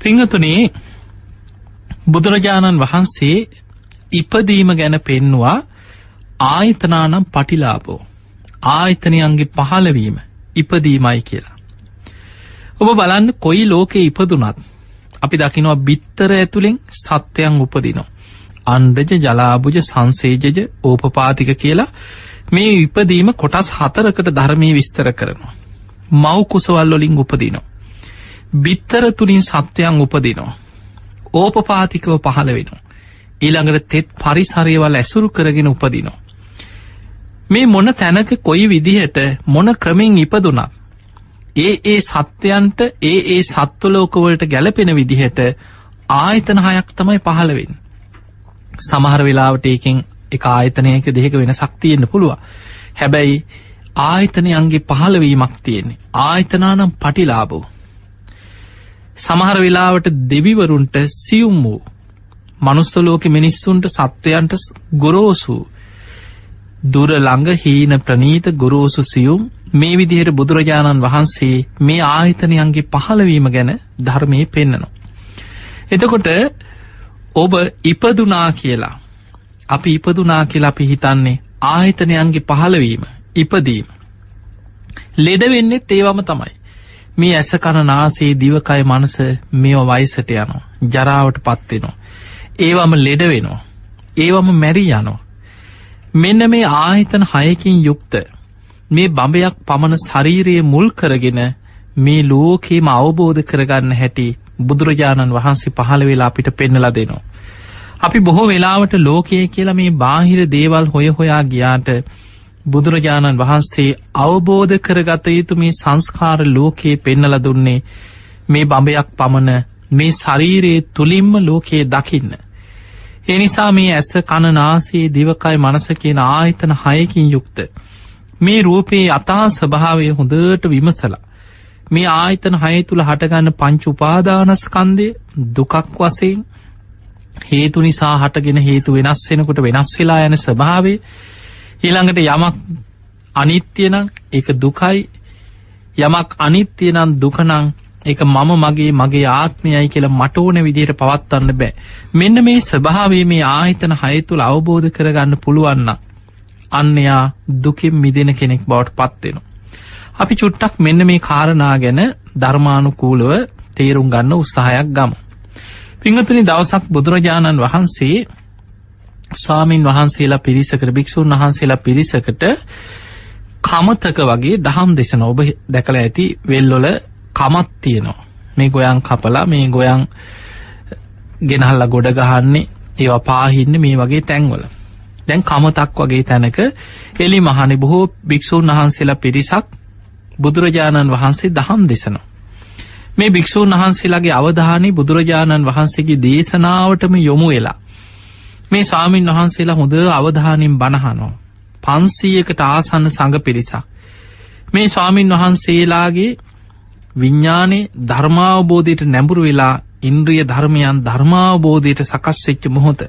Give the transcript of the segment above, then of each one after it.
පිංහතුනේ බුදුරජාණන් වහන්සේ ඉපදීම ගැන පෙන්නවා ආයතනානම් පටිලාබෝ ආයතනයන්ගේ පහළවීම ඉපදීමයි කියලා. ඔබ බලන්න කොයි ලෝකෙ ඉපදුනත් අපි දකිනවා බිත්තර ඇතුළෙන් සත්වයන් උපදිනවා. අන්ඩජ ජලාභුජ සංසේජජ ඕපපාතික කියලා මේ විපදීම කොටස් හතරකට ධර්මය විස්තර කරනවා. මව් කුසවල් වලින් උපදිනවා. බිත්තර තුළින් සත්වයන් උපදිනවා. ඕපපාතිකව පහළ වෙනවා. ඊළඟට තෙත් පරිසරයවල් ඇසුරු කරගෙන උපදිනවා. මේ මොන තැනක කොයි විදිහට මොන ක්‍රමෙන් ඉපදුනත් ඒ ඒ සත්වයන්ට ඒ ඒ සත්වලෝකවලට ගැලපෙන විදිහට ආයතන හයක් තමයි පහළවෙන් සමහර වෙලාවට ඒකෙන් එක ආයතනයක දෙක වෙන සක්තියෙන්න්න පුළුව හැබැයි ආයතනයන්ගේ පහළවීමක් තියෙන්නේ ආයතනානම් පටිලාබෝ සමහර වෙලාවට දෙවිවරුන්ට සියුම් වූ මනුස්සලෝක මිනිස්සුන්ට සත්වයන්ට ගොරෝසු දුර ළඟ හීන ප්‍රනීත ගොරෝසු සියුම් මේ විදිහයට බුදුරජාණන් වහන්සේ මේ ආයතනයන්ගේ පහළවීම ගැන ධර්මය පෙන්න්නනවා. එතකොට ඔබ ඉපදුනා කියලා අපි ඉපදුනා කියලා අපි හිතන්නේ ආයතනයන්ගේ පහළවීම ඉපදීම ලෙඩ වෙන්නෙත් ඒවම තමයි මේ ඇස කණනාසේ දිවකය මනස මෙෝ වයිසට යනවා. ජරාවට පත්වෙනවා ඒවම ලෙඩ වෙනවා. ඒවම මැරි යනවා. මෙන්න මේ ආහිතන හයකින් යුක්ත මේ බඹයක් පමණ ශරීරයේ මුල් කරගෙන මේ ලෝකේම අවබෝධ කරගන්න හැටි බුදුරජාණන් වහන්සේ පහළ වෙලා අපිට පෙන්නලා දෙනවා. අපි බොහෝ වෙලාවට ලෝකයේ කියලා මේ බාහිර දේවල් හොය හොයා ගියාට බුදුරජාණන් වහන්සේ අවබෝධ කරගත යුතු මේ සංස්කාර ලෝකයේ පෙන්නල දුන්නේ මේ බඹයක් පමණ මේ ශරීරයේ තුළින්ම ලෝකයේ දකින්න. එනිසා මේ ඇස කණනාසේ දිවකයි මනස කියන ආයතන හයකින් යුක්ත. මේ රූපයේ අතා ස්වභාවය හොඳට විමසලා. මේ ආයතන හය තුළ හටගන්න පංචු උපාදානස්කන්දය දුකක් වසයෙන් හේතු නිසා හටගෙන හේතු වෙනස් වෙනකොට වෙනස් වෙලා යන ස්වභාවේ ඊළඟට යමක් අනිත්‍යනම් එක දුකයි. යමක් අනිත්‍යනම් දුකනං එක මම මගේ මගේ ආත්මයයි කියලා මට ඕන විදිහට පවත්වන්න බෑ. මෙන්න මේ ස්වභාවේ මේ ආහිතන හය තුළ අවබෝධ කරගන්න පුළුවන්න අන්නයා දුකින් මිදෙන කෙනෙක් බවට පත්වෙනවා අපි චුට්ටක් මෙන්න මේ කාරණා ගැන ධර්මානුකූලව තේරුම් ගන්න උත්සාහයක් ගම. පිංහතුනි දවසක් බුදුරජාණන් වහන්සේ ස්වාමීන් වහන්සේලා පිරිසකට භික්‍ෂූන් වහන්සේලා පිරිසකට කමතක වගේ දහම් දෙසන ඔබ දැකළ ඇති වෙල්ලොල කමත් තියෙනවා. මේ ගොයන් කපලා මේ ගොයන් ගෙනහල්ල ගොඩ ගහන්නේ ඒවා පාහින්න මේ වගේ තැන්වල. දැන් කමතක් වගේ තැනක එලි මහනි බොහෝ භික්‍ෂූන් වහන්සේලා පිරිසක් බුදුරජාණන් වහන්සේ දහම් දෙසනවා මේ භික්‍ෂූන් වහන්සේලාගේ අවධානය බුදුරජාණන් වහන්සේගේ දේශනාවටම යොමු වෙලා මේ ස්වාමීන් වහන්සේලා හොඳ අවධානින් බණහනෝ. පන්සීයකට ආසන්න සඟ පිරිසක්. මේ ස්වාමීන් වහන්සේලාගේ විඤ්ඥානේ ධර්මාවබෝධයට නැඹුරු වෙලා ඉන්ද්‍රිය ධර්මයන් ධර්මාවබෝධයට සකස් වෙච්ච මොහොත.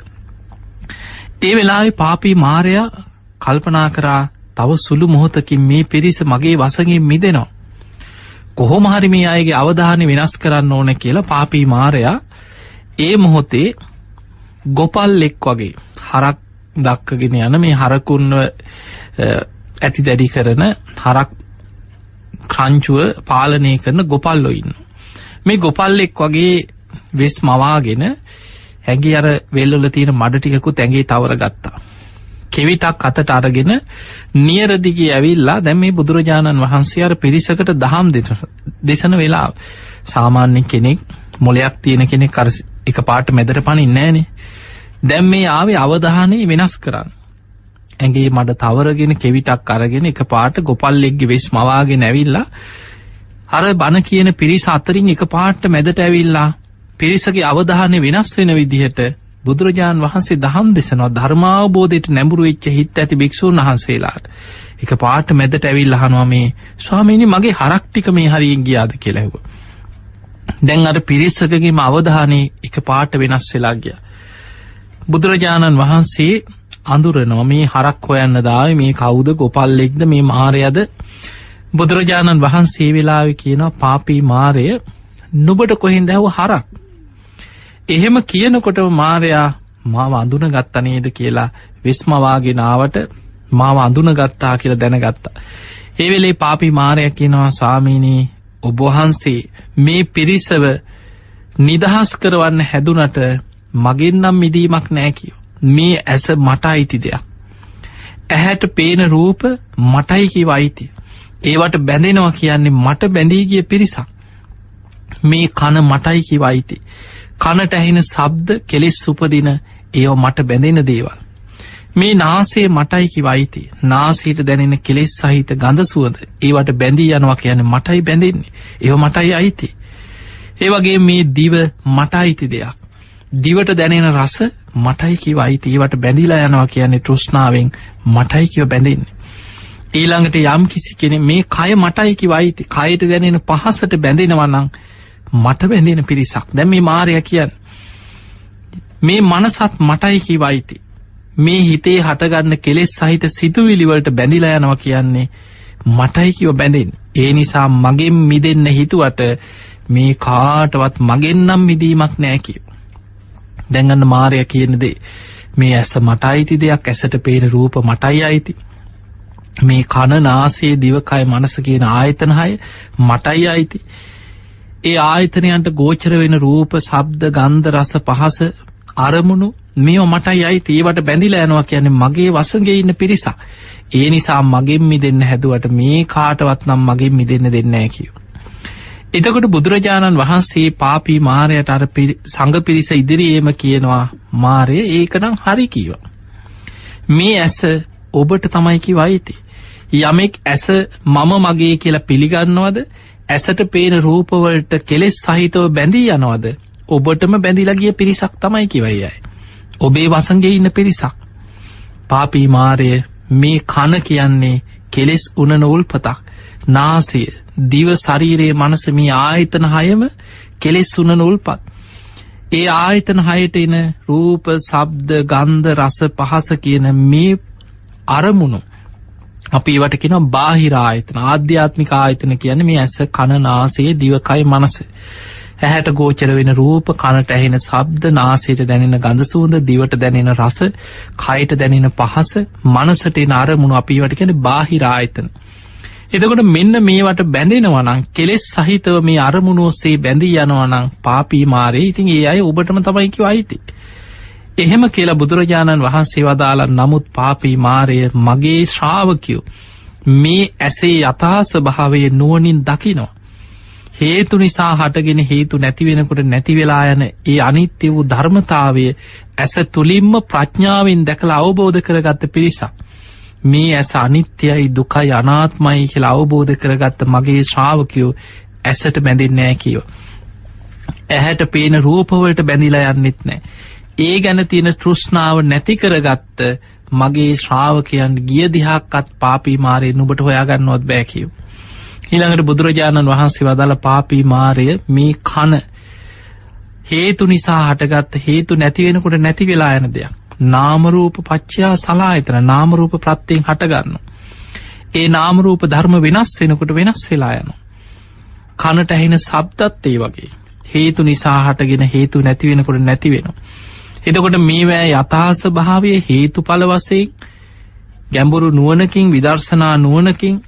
ඒ වෙලාවෙ පාපී මාරයා කල්පනා කරා තව සුළු මොහොතකින් මේ පිරිස මගේ වසගෙන් මිදෙනවා. කොහොමහරි මේ අයගේ අවධානය වෙනස් කරන්න ඕන කියලා පාපී මාරයා ඒ මොහොතේ ගොපල්ලෙක් වගේ හරක් දක්කගෙන යන මේ හරකුන්ව ඇති දැඩි කරන හරක් ක්‍රංචුව පාලනය කරන ගොපල්ලො ඉන්න. මේ ගොපල්ලෙක් වගේ වෙස් මවාගෙන හැඟි අර වෙල්ලොල තියෙන මඩටිකකු තැගේ තවර ගත්තා. කෙවිටක් අතට අරගෙන නියරදිගේ ඇවිල්ලා දැම් මේ බුදුරජාණන් වහන්සේ අර පිරිසකට දහම් දෙසන වෙලා සාමාන්‍ය කෙනෙක් මොලයක් තියෙන කෙනෙක් කර එක පාට මැදට පනින් නෑනේ දැම් මේ ආවේ අවධානය වෙනස් කරන්න. ඇගේ මට තවරගෙන කෙවිටක් අරගෙන එක පාට ගොපල්ලෙක්ගෙ වෙස් මවාගෙන ඇවිල්ලා අර බණ කියන පිරිස අතරින් එක පාට්ට මැදට ඇවිල්ලා පිරිසගේ අවධානය වෙනස් වෙන විදිහට බුදුරජාණන් වහන්සේ දහම් දෙසනවා ධර්මාවබෝධයට නැඹුරු වෙච්ච හිත් ඇති භික්‍ෂූන් වහන්සේලාට. එක පාට මැදට ඇවිල් අහනවා මේ ස්වාමීනි මගේ හරක්ටික මේ හරියෙන් ගියාද? කෙලෙව දැන් අර පිරිස්සකගේම අවධානය එක පාට වෙනස් වෙලා ගිය. බුදුරජාණන් වහන්සේ අඳුරනවා මේ හරක් හොයන්න දාව මේ කවුද ගොපල්ලෙක්ද මේ මාරයද බුදුරජාණන් වහන්සේ වෙලාව කියනවා පාපී මාරය නුබට කොහෙන් දැහව හරක් එහෙම කියනකොටම මාරයා මාව අඳුන ගත්ත නේද කියලා විස්මවාගෙනාවට මාව අඳුන ගත්තා කියලා දැනගත්තා. ඒ වෙලේ පාපි මාරයක් කියනවා ස්වාමීනී ඔබවහන්සේ මේ පිරිසව නිදහස් කරවන්න හැදුනට මගෙන්නම් මිදීමක් නෑ කියෝ. මේ ඇස මට අයිති දෙයක්. ඇහැට පේන රූප මටයි කිව අයිති. ඒවට බැඳෙනවා කියන්නේ මට බැඳීගිය පිරිසක්. මේ කන මටයි කිව අයිති. කනට ඇහෙන සබ්ද කෙලෙස් සුපදින ඒව මට බැඳෙන දේවල්. මේ නාසේ මටයිකි වයිති නාසීට දැනෙන කෙලෙස් සහිත ගඳ සුවද ඒවට බැඳී යනවා කියන මටයි බැඳෙන්නේ ඒව මටයි අයිති. ඒවගේ මේ දිව මට අයිති දෙයක්. දිවට දැනෙන රස මටයිකි වයිති ඒවට බැඳිලා යනවා කියන්නේ තෘෂ්ණාවෙන් මටයිකිව බැඳෙන්නේ. ඊළඟට යම් කිසි කෙනෙ මේ කය මටයිකි වයිති කයට දැනෙන පහසට බැඳෙනවන්නං මට බැඳෙන පිරිසක් දැම මේ මාරය කියන්න. මේ මනසත් මටයිකි වයිති. මේ හිතේ හටගන්න කෙලෙස් සහිත සිතුවිලිවලට බැඳිලා යනවා කියන්නේ මටයිකිව බැඳෙන්. ඒ නිසා මගෙන් මිදෙන්න හිතුවට මේ කාටවත් මගෙන්නම් මිදීමක් නෑකිව. දැඟන්න මාරය කියනදේ මේ ඇස මට අයිති දෙයක් ඇසට පේන රූප මටයි අයිති. මේ කණ නාසේ දිවකයි මනස කියන ආයතනහය මටයි අයිති. ඒ ආයතනයන්ට ගෝචර වෙන රූප සබ්ද ගන්ධ රස පහස අරමුණු මේ මටයි අයි ඒවට බැඳිල ඇනවා කියන්නේ මගේ වසගේ ඉන්න පිරිසා. ඒ නිසා මගෙන් මි දෙන්න හැදුවට මේ කාටවත් නම් මගෙන් මි දෙන්න දෙන්නෑ කියව. එතකොට බුදුරජාණන් වහන්සේ පාපී මාරයට අර සඟ පිරිස ඉදිරියේම කියනවා මාරය ඒකනම් හරි කීව. මේ ඇස ඔබට තමයිකි වයිති. යමෙක් ඇස මම මගේ කියලා පිළිගන්නවද ඇසට පේන රූපවලට කෙලෙස් සහිතව බැඳී යනවද ඔබටම බැඳිලගිය පිරිසක් තමයි කිවයියයි. ඔබේ වසන්ගේ ඉන්න පිරිසක්. පාපී මාරය මේ කන කියන්නේ කෙලෙස් උන නෝල්පතක් නාසය දිව ශරීරයේ මනසමී ආයතන හයම කෙලෙස් උන නූල්පත්. ඒ ආයතන හයට එන රූප සබ්ද ගන්ධ රස පහස කියන මේ අරමුණු අපි වට කියෙන බාහිර ආයතන ආධ්‍යාත්මික ආයතන කියන මේ ඇස කණනාසේ දිවකයි මනස. ඇහැට ගෝචර වෙන රූප කනට ඇහෙන සබ්ද නාසයට දැනෙන ගඳසූඳ දිවට දැනෙන රස කයට දැනෙන පහස මනසට නරමුණු අපිවට කෙන බාහිර ආයතන. එදකොට මෙන්න මේවට බැඳෙනවනං කෙලෙස් සහිතව මේ අරමුණුවස්සේ බැඳී යනවනං පාපී මාරය ඉතින් ඒ අය ඔබටම තමයිකි අයිති. එහෙම කියලා බුදුරජාණන් වහන්සේ වදාලා නමුත් පාපී මාරය මගේ ශ්‍රාවකයෝ මේ ඇසේ යථාස භාවය නුවනින් දකිනවා. හේතු නිසා හටගෙන හේතු නැතිවෙනකොට නැතිවෙලා යන ඒ අනිත්‍ය වූ ධර්මතාවය ඇස තුළින්ම ප්‍රඥාවෙන් දැකළ අවබෝධ කරගත්ත පිරිසක්. මේ ඇස අනිත්‍යයි දුකයි අනාත්මයි කියලා අවබෝධ කරගත්ත මගේ ශ්‍රාවකයෝ ඇසට බැඳෙන්නෑ කියව. ඇහැට පේන රූපවලට බැඳිලා යන්නෙත් නෑ. ඒ ගැන තියෙන තෘෂ්ණාව නැතිකරගත්ත මගේ ශ්‍රාවකයන් ගිය දිහක්කත් පාපී මාරය නුබට හොයාගන්නවත් බෑකිව. ඊළඟට බුදුරජාණන් වහන්සේ වදාළ පාපී මාරය මේ කන හේතු නිසා හටගත්ත හේතු නැතිවෙනකොට නැති වෙලා යන දෙයක්. නාමරූප පච්චයා සලා එතන නාමරූප ප්‍රත්තියෙන් හටගන්න. ඒ නාමරූප ධර්ම වෙනස් වෙනකොට වෙනස් වෙලා යනු. කනට ඇහෙන සබ්දත් ඒ වගේ. හේතු නිසා හටගෙන හේතු නැතිවෙනකොට නැතිවෙනවා. එතකොට මේවෑ යථහස භාවය හේතු පල වසයෙන් ගැඹුරු නුවනකින් විදර්ශනා නුවනකින්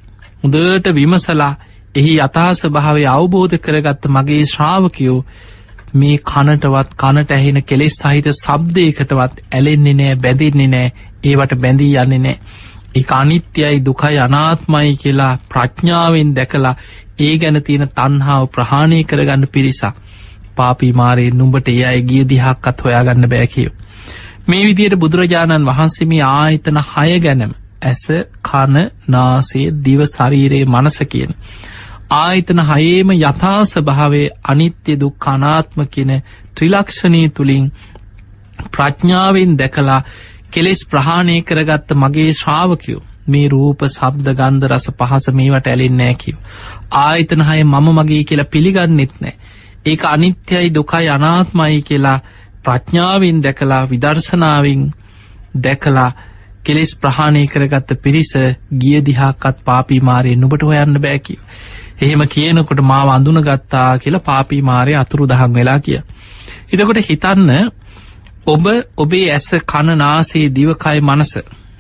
හොඳට විමසලා එහි අතාස භාවය අවබෝධ කරගත්ත මගේ ශ්‍රාවකයෝ මේ කනටවත් කනට ඇහෙන කෙලෙස් සහිත සබ්දයකටවත් ඇලෙන්නේ නෑ බැඳින්නේ නෑ ඒවට බැඳී යන්නේ නෑ ඒ අනිත්‍යයි දුකයි අනාත්මයි කියලා ප්‍රඥාවෙන් දැකලා ඒ ගැන තියෙන තන්හාාව ප්‍රහාණය කරගන්න පිරිසක් පාපීමාරයේ නුඹට ඒ අය ගිය දිහක්කත් හොයාගන්න බෑකිව. මේ විදියට බුදුරජාණන් වහන්සේම ආයතන හය ගැනම ඇස කන නාසේ දිව ශරීරයේ මනස කියන. ආයතන හයේම යථාස භාවේ අනිත්‍ය දුක් අනාත්ම කියන ත්‍රිලක්ෂණී තුළින් ප්‍රඥාවෙන් දැකලා කෙලෙස් ප්‍රහාණය කරගත්ත මගේ ශ්‍රාවකයෝ මේ රූප සබ්ද ගන්ධ රස පහස මේවට ඇලෙන්නෑ කිව. ආයතන හය මම මගේ කියලා පිළිගන්නෙත් නෑ. ඒක අනිත්‍යයි දුකයි අනාත්මයි කියලා ප්‍රඥාවෙන් දැකලා විදර්ශනාවෙන් දැකලා කෙලෙස් ප්‍රහාණය කරගත්ත පිරිස ගිය දිහාකත් පාපිමාරය නුබට හොයන්න බෑකිව. එහෙම කියනකොට මාව අඳුනගත්තා කියලා පාපී මාරය අතුරු දහන් වෙලා කිය. එතකොට හිතන්න ඔබ ඔබේ ඇස කණ නාසේ දිවකයි මනස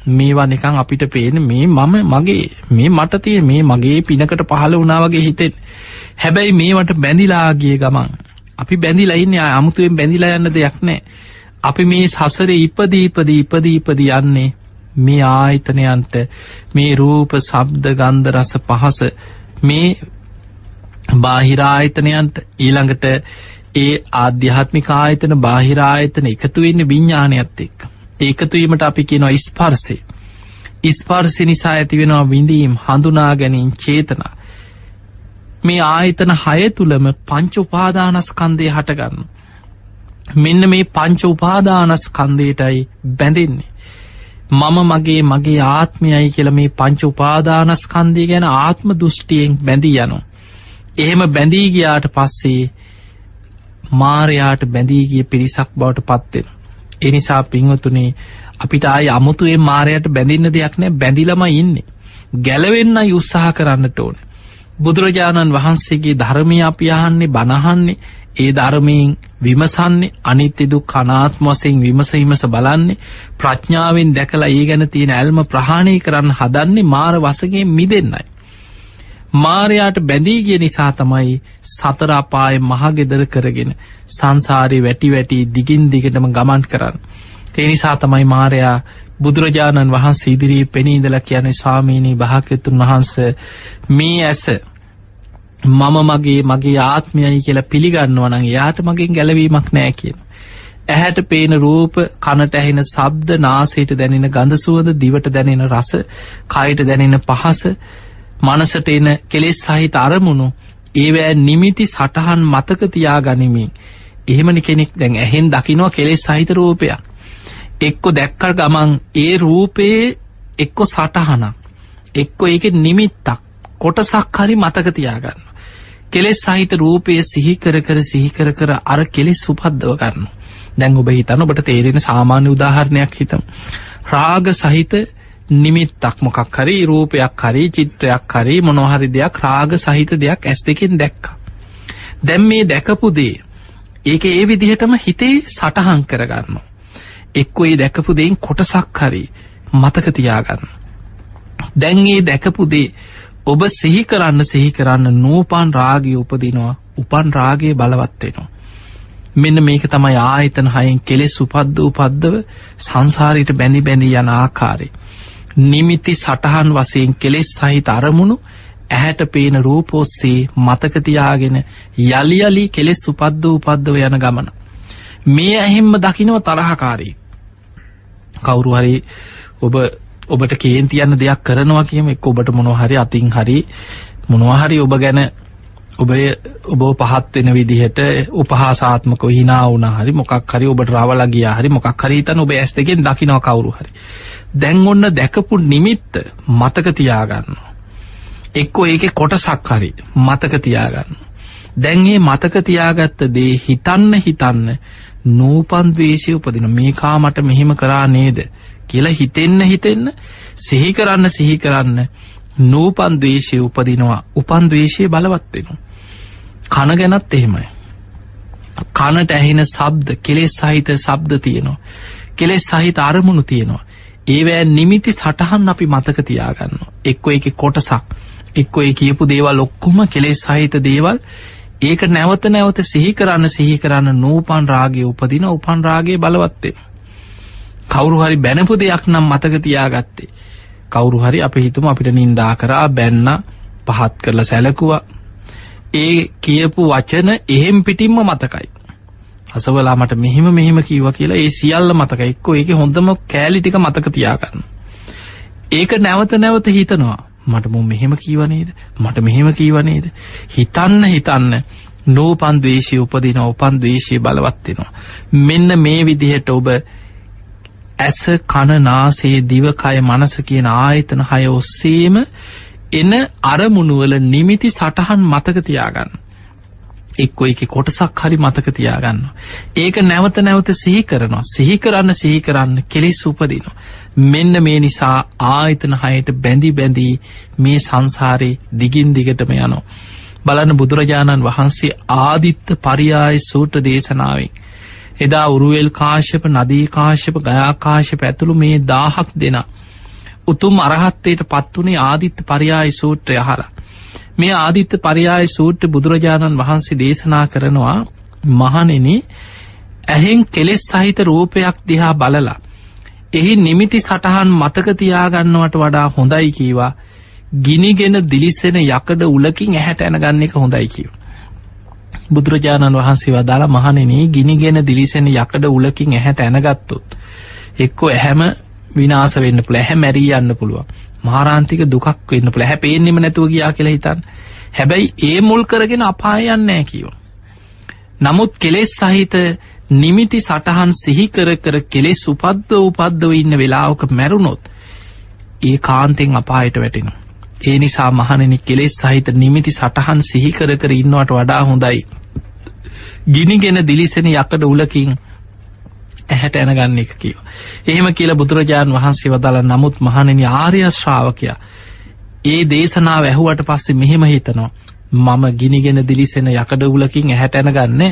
මේවා නිකං අපිට පේන මේ මම මගේ මේ මට තිය මේ මගේ පිනකට පහළ වනාවගේ හිතෙන් හැබැයි මේවට බැඳිලාගිය ගමන් අපි බැඳිලයින්න අමුතුවෙන් බැඳිලා යන්න දෙයක් නෑ අපි මේ සසරේ ඉපදීපදී ඉපදීපදී යන්නේ මේ ආයතනයන්ට මේ රූප සබ්ද ගන්ධ රස පහස මේ බාහිරායතනයන්ට ඊළඟට ඒ ආධ්‍යාත්මික ආයතන බාහිරායතන එකතුවෙන්න විඤ්ඥානයත් එක් ඒකතුවීමට අපි කියනවා ස්පර්සේ ඉස්පර්සි නිසා ඇතිවෙනවා විඳීම් හඳුනා ගැනීම් චේතනා. මේ ආයතන හය තුළම පංච උපාදානස්කන්දය හටගන්න මෙන්න මේ පංච උපාදානස් කන්දේටයි බැඳෙන්නේ. මම මගේ මගේ ආත්මයයි කියල මේ පංච උපාදානස්කන්දය ගැන ආත්ම දෘෂ්ටියෙන් බැඳී යනු. එහෙම බැඳී ගියාට පස්සේ මාරයාට බැඳීගිය පිරිසක් බවට පත්වෙන එනිසා පින්වතුනේ අපිට ආය අමුතුේ මාරයට බැඳින්න දෙයක් නෑ බැඳිලම ඉන්නේ. ගැලවෙන්න උත්සාහ කරන්නට ඕන. බුදුරජාණන් වහන්සේගේ ධර්මය අපි අහන්නේ බණහන්නේ ඒ ධර්මයෙන් විමසන්නේ අනිත්‍යදු කනාත්ම වසයෙන් විමස විමස බලන්නේ ප්‍රඥාවෙන් දැකලා ඒ ගැන තියෙන ඇල්ම ප්‍රහාණය කරන්න හදන්නේ මාර වසගේ මිදෙන්නයි. මාරයාට බැඳී ගිය නිසා තමයි සතරාපාය මහගෙදර කරගෙන සංසාරය වැටි වැටි දිගින් දිගටම ගමන් කරන්න. ඒ නිසා තමයි මාරයා බුදුරජාණන් වහන්සේ ඉදිරී පෙනීදල කියන ස්වාමීණී භාකතුන් වහන්ස මේ ඇස මම මගේ මගේ ආත්මයයි කියලා පිළිගන්නවනං එයාට මගින් ගැලවීමක් නෑ කියන. ඇහැට පේන රූප කනට ඇහෙන සබ්ද නාසයට දැනෙන ගඳසුවද දිවට දැනෙන රස කයිට දැනෙන පහස මනසට එන කෙලෙස් සහිත අරමුණු ඒවෑ නිමිති සටහන් මතකතියා ගනිමින් එහෙමනි කෙනෙක් දැන් ඇහෙන් දකිනවා කෙලෙස් සහිත රූපයක් එක්කො දැක්කල් ගමන් ඒ රූපයේ එක්කො සටහනක් එක්කො ඒක නිමිත්තක් කොටසක් හරි මතකතියාගන්න කෙලෙස් සහිත රූපය සිහිකර කර සිහිකර කර අර කෙලෙස් උපද්දව කරන්න දැන් ඔබ හිතන ඔබට තේරෙන සාමාන්‍ය උදාහරණයක් හිතම්. රාග සහිත නිමිත්තක් මොකක් හරි රූපයක් හරි චිත්‍රයක් හරි මොනොහරි දෙයක් රාග සහිත දෙයක් ඇස් දෙකින් දැක්ක. දැම් මේ දැකපු දේ ඒක ඒ විදිහටම හිතේ සටහන් කරගන්න එක්කො ඒ දැකපු දෙයින් කොටසක් හරි මතකතියාගන්න දැන් ඒ දැකපු දේ ඔබ සිහි කරන්න සිහි කරන්න නූපන් රාගය උපදිනවා උපන් රාගේ බලවත්වෙනවා. මෙන්න මේක තමයි ආයතන හයෙන් කෙලෙස් උපද්ද උපද්දව සංසාරයට බැඳි බැඳී යන ආකාරය. නිමිති සටහන් වසයෙන් කෙලෙස් සහිත අරමුණු ඇහැට පේන රූපෝස්සේ මතකතියාගෙන යළියලි කෙලෙස් උපද්ද උපද්දව යන ගමන. මේ ඇහෙම්ම දකිනව තරහකාරී. කවුරු හරි ඔබ ඔබට කේන්ති යන්න දෙයක් කරනවා කියම එක් ඔබට මොනොහරි අතින් හරි මොනවාහරි ඔබ ගැන ඔබේ ඔබ පහත්වෙන විදිහට උපහාසාත්මක හිනා වුන හරි මොකක් හරි ඔබට රවල ගිය හරි මොකක් හරි තන ඔබ ඇස් දෙකෙන් දකිනව කවරු හරි. දැන් ඔන්න දැකපු නිමිත්ත මතකතියාගන්න එක්කෝ ඒක කොටසක් හරි මතකතියාගන්න දැන්ගේ මතකතියාගත්ත දේ හිතන්න හිතන්න නූපන්දවේශය උපදින මේකා මට මෙහෙම කරා නේද කියලා හිතෙන්න හිතෙන්න සිහි කරන්න සිහි කරන්න නූපන් දවේශය උපදිනවා උපන් දවේශය බලවත්වෙනවා. කන ගැනත් එහෙමයි. කනට ඇහෙන සබ්ද කෙලෙස් සහිත සබ්ද තියෙනවා. කෙලෙස් සහිත අරමුණු තියෙනවා. ඒවෑ නිමිති සටහන් අපි මතක තියාගන්න. එක්කො එක කොටසක් එක්කො ඒ කියපු දේවල් ඔක්කුම කෙලෙස් සහිත දේවල් ඒක නැවත නැවත සිහි කරන්න සිහි කරන්න නූපන් රාගේ උපදින උපන් රාගේ බලවත්වේ. කවුරු හරි බැනපු දෙයක් නම් මතක තියාගත්තේ. කවුරු හරි අප හිතුම අපිට නින්දා කරා බැන්න පහත් කරලා සැලකුවා. ඒ කියපු වචන එහෙම් පිටිම්ම මතකයි. අසවලා මට මෙහෙම මෙහෙම කීව කියලා ඒ සියල්ල මතක එක්ක ඒක හොඳම කෑලිටික මතක තියාගන්න. ඒක නැවත නැවත හිතනවා. මට මුම් මෙහෙම කීවනේද මට මෙහෙම කීවනේද හිතන්න හිතන්න නෝපන් දවේශය උපදින උපන් දවේශය බලවත්වෙනවා මෙන්න මේ විදිහට ඔබ ඇස කණනාසේ දිවකය මනස කියන ආයතන හය ඔස්සේම එන අරමුණුවල නිමිති සටහන් මතක තියාගන්න. එක්කො එක කොටසක් හරි මතක තියාගන්න. ඒක නැවත නැවත සිහි කරනවා සිහි කරන්න සිහි කරන්න කෙලෙස් උපදිනවා. මෙන්න මේ නිසා ආයතන හයට බැඳි බැඳී මේ සංසාරයේ දිගින් දිගටම යනවා. බලන්න බුදුරජාණන් වහන්සේ ආදිත්ත පරියාය සූට්‍ර දේශනාවෙන්. එදා උරුවල් කාශ්‍යප නදී කාශ්‍යප ගයාකාශ්‍යප ඇතුළු මේ දාහක් දෙෙන. උතුම් අරහත්තයට පත්වනේ ආදිත්ත පරියාය සූට්‍රය හලා. මේ ආදිත්ත පරියාය සූට්‍ර බුදුරජාණන් වහන්සේ දේශනා කරනවා මහනෙන ඇහෙන් කෙලෙස් සහිත රූපයක් දිහා බලලා. එහි නිමිති සටහන් මතකතියාගන්නවට වඩා හොඳයි කීවා ගිනිගෙන දිලිස්සෙන යකඩ උලකින් ඇහැට ඇනගන්න එක හොඳයි කිව. බුදුරජාණන් වහන්සේ වදාලා මහනෙන ගිනිගෙන දිලිසෙන යකඩ උලකින් ඇහැට ඇනගත්තොත්. එක්කෝ ඇහැම විනාස වෙන්න පුළ ඇහැ මැරී යන්න පුළුවන් මාරාන්තික දුකක් වෙන්න පුළ හැ පේෙන්නෙම නැතුව ගියා කියලා හිතන් හැබැයි ඒ මුල් කරගෙන අපායන්නෑ කියව. නමුත් කෙලෙස් සහිත නිමිති සටහන් සිහිකර කර කෙලෙස් උපද්ද උපද්දව ඉන්න වෙලාවක මැරුණොත් ඒ කාන්තෙන් අපායට වැටෙනවා. ඒ නිසා මහනෙන කෙලෙස් සහිත නිමිති සටහන් සිහිකර කර ඉන්නවට වඩා හොඳයි. ගිනිගෙන දිලිසෙන යකඩ උලකින් ඇහැට ඇනගන්න එක කියව. එහෙම කියලා බුදුරජාණන් වහන්සේ වදාල නමුත් මහණෙන ආර්යශ්‍රාවකයා ඒ දේශනාව ඇහුවට පස්සේ මෙහෙම හිතනවා මම ගිනිගෙන දිලිසෙන යකඩ උලකින් ඇහැට ඇනගන්න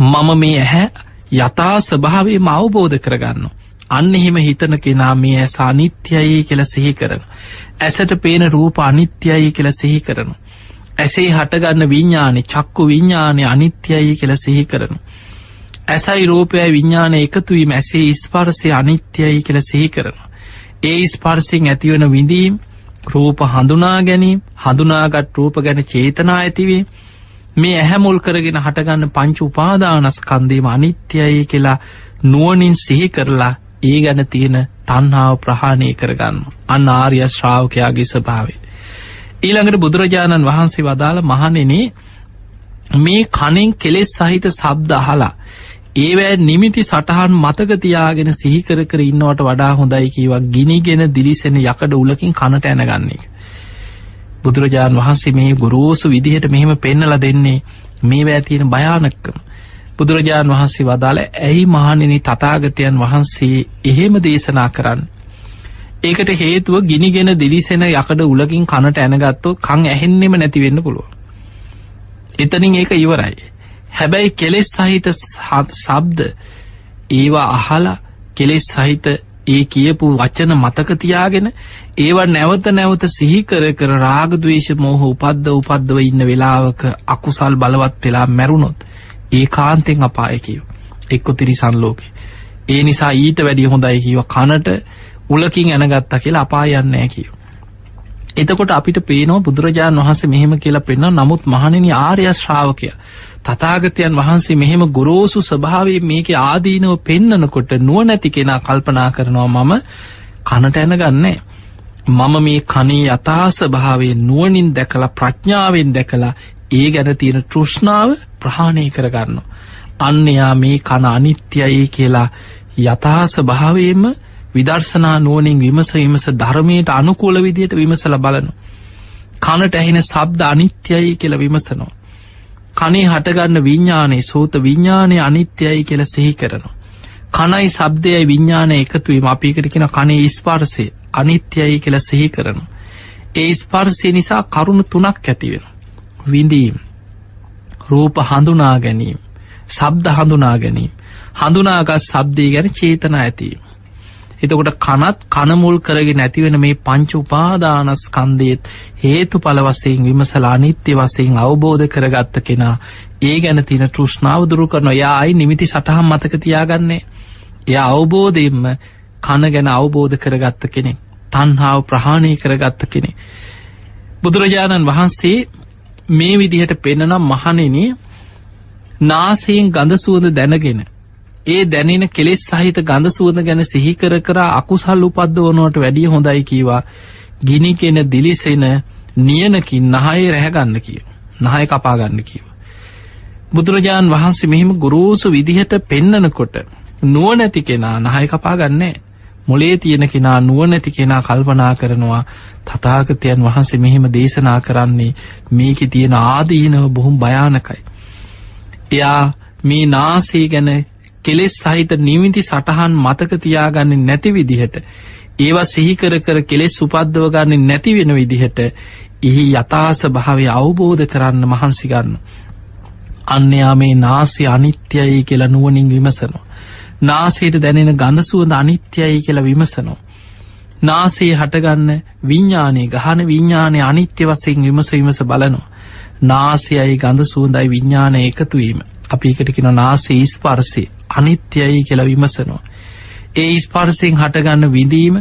මම මේ ඇහැ යථා ස්වභාවයම අවබෝධ කරගන්න. අන්න එහෙම හිතන කෙනා මේ ඇස අනිත්‍යයි කියල සිහි කරන. ඇසට පේන රූප අනිත්‍යයි කියල සිහි කරනු. ඇසේ හටගන්න විඤ්ඥානෙ චක්කු විඤ්ඥානය අනිත්‍යයි කියල සිහි කරනු. ඇසයි රූපයයි විඤ්ඥාන එකතුවීම ඇසේ ස්පර්සය අනිත්‍යයි කියල සිහි කරනවා. ඒ ස්පර්සිෙන් ඇතිවන විඳීම් රූප හඳුනා ගැනීම් හඳුනාගත් රූප ගැන චේතනා ඇතිවේ මේ ඇහැමුල් කරගෙන හටගන්න පංචු උපාදානස්කන්දීම අනිත්‍යයි කියලා නුවනින් සිහි කරලා ඒ ගැන තියෙන තන්හාාව ප්‍රහාණය කරගන්න අන්න ආර්ය ශ්‍රාවකයාගේ ස්භාවේ. ඊළඟට බුදුරජාණන් වහන්සේ වදාළ මහනෙනේ මේ කනෙන් කෙලෙස් සහිත සබ්ද අහලා ඒවෑ නිමිති සටහන් මතකතියාගෙන සිහිකර කර ඉන්නවට වඩා හොඳයි කියවක් ගිනිගෙන දිලිසෙන යකඩ උලකින් කනට ඇනගන්නේ. බුදුරජාණන් වහන්සේ මේ ගොරෝසු විදිහට මෙහෙම පෙන්නල දෙන්නේ මේ වැෑතියෙන භයානක්කම. බුදුරජාණන් වහන්සේ වදාළ ඇයි මහනිනි තතාගතයන් වහන්සේ එහෙම දේශනා කරන්න. ඒකට හේතුව ගිනිගෙන දිලිසෙන යකඩ උලකින් කනට ඇනගත්තෝ කං ඇහෙන්නෙම නැතිවෙන්න පුළුව. එතනින් ඒක ඉවරයි. හැබැයි කෙලෙස් සහිත සබ්ද ඒවා අහලා කෙලෙස් සහිත ඒ කියපු වචන මතකතියාගෙන ඒවා නැවත නැවත සිහිකර කර රාගදවේශ මෝහ උපද්ද උපද්දව ඉන්න වෙලාවක අකුසල් බලවත් වෙලා මැරුණොත් ඒ කාන්තෙන් අපායකව එක්කො තිරිසන් ලෝකෙ. ඒ නිසා ඊට වැඩිය හොඳයි කියව කනට උලකින් ඇනගත්තා කියලා අපායන්නෑ කියව. එතකොට අපිට පේනවා බුදුරජාණන් වහස මෙහෙම කියලා පෙන්න්න නමුත් මහණනි ආර්ය ශ්‍රාවකය තතාගතයන් වහන්සේ මෙහෙම ගොරෝසු ස්වභාවේ මේක ආදීනව පෙන්නනකොට නුවනැති කෙනා කල්පනා කරනවා මම කනට ඇනගන්නේ. මම මේ කනේ යථාස භාවේ නුවනින් දැකලා ප්‍රඥාවෙන් දැකලා ඒ ගැන තියෙන තෘෂ්ණාව ප්‍රහාණය කරගන්න. අන්නයා මේ කන අනිත්‍යයි කියලා යථාස භාවයම විදර්ශනා නුවනින් විමස විමස ධර්මයට අනුකූල විදියට විමසල බලනු. කනට ඇහෙන සබ්ද අනිත්‍යයි කියල විමසනවා. කනේ හටගන්න විඤ්ඥානේ සෝත විඤ්ඥානය අනිත්‍යයි කියල සිහි කරනවා. කනයි සබ්දයයි විඤ්ඥානය එකතුවීම අපිකට කෙන කනේ ස්පාර්සය අනිත්‍යයි කියල සිහි කරනු. ඒ ස්පර්සය නිසා කරුණු තුනක් ඇතිවෙන. විඳීම් රූප හඳුනා ගැනීම සබ්ද හඳුනා ගැනීම හඳුනාගත් සබ්දය ගැන චේතනා ඇතිීම. එතකොට කනත් කනමුල් කරගෙන නැතිවෙන මේ පංච උපාදානස්කන්දයත් හේතු පලවසයෙන් විමසලා අනිත්‍ය වසයෙන් අවබෝධ කරගත්ත කෙනා ඒ ගැන තින තෘෂ්ණාව දුරු කරන යායි නිමිති සටහම් මතක තියාගන්නේ. එය අවබෝධයෙන්ම කන ගැන අවබෝධ කරගත්ත කෙනෙ තන්හාාව ප්‍රහාණය කරගත්ත කෙනෙ බුදුරජාණන් වහන්සේ මේ විදිහට පෙන්නනම් මහනෙන නාසයෙන් ගඳ සුවඳ දැනගෙන ඒ දැනෙන කෙලෙස් සහිත ගඳ සුවඳ ගැන සිහිකර කර අකුසල් උපද්ද වනුවට වැඩිය හොඳයි කීවා ගිනිකෙන දිලිසෙන නියනකින් නහය රැහැගන්න කිය නහය කපාගන්න කිව. බුදුරජාණන් වහන්සේ මෙහෙම ගුරූසු විදිහට පෙන්නනකොට නුවනැති කෙනා නහය කපාගන්නේ මොලේ තියෙන කෙනා නුවනැති කෙනා කල්පනා කරනවා තතාගතයන් වහන්සේ මෙහෙම දේශනා කරන්නේ මේක තියෙන ආදීනව බොහොම භයානකයි. එයා මේ නාසේ ගැන කෙලෙස් සහිත නිවිති සටහන් මතක තියාගන්න නැති විදිහට ඒවා සිහිකර කර කෙලෙස් උපද්දව ගන්න නැති වෙන විදිහට එහි යථාස භාවය අවබෝධ කරන්න මහන්සිගන්න. අන්‍යයා මේ නාසය අනිත්‍යයි කියලා නුවනින් විමසනවා. නාසයට දැනෙන ගඳසුවද අනිත්‍යයි කියලා විමසනවා. නාසේ හටගන්න විඤ්ඥානය ගහන විඤ්ඥානය අනිත්‍ය වසයෙන් විමස විමස බලනවා. නාසයයි ගඳ සුවඳයි විඤ්ඥානය එකතුවීම අපි එකටකෙන නාසේ ස්පර්සේ අනිත්‍යයි කියලා විමසනවා. ඒ ස්පර්සයෙන් හටගන්න විඳීම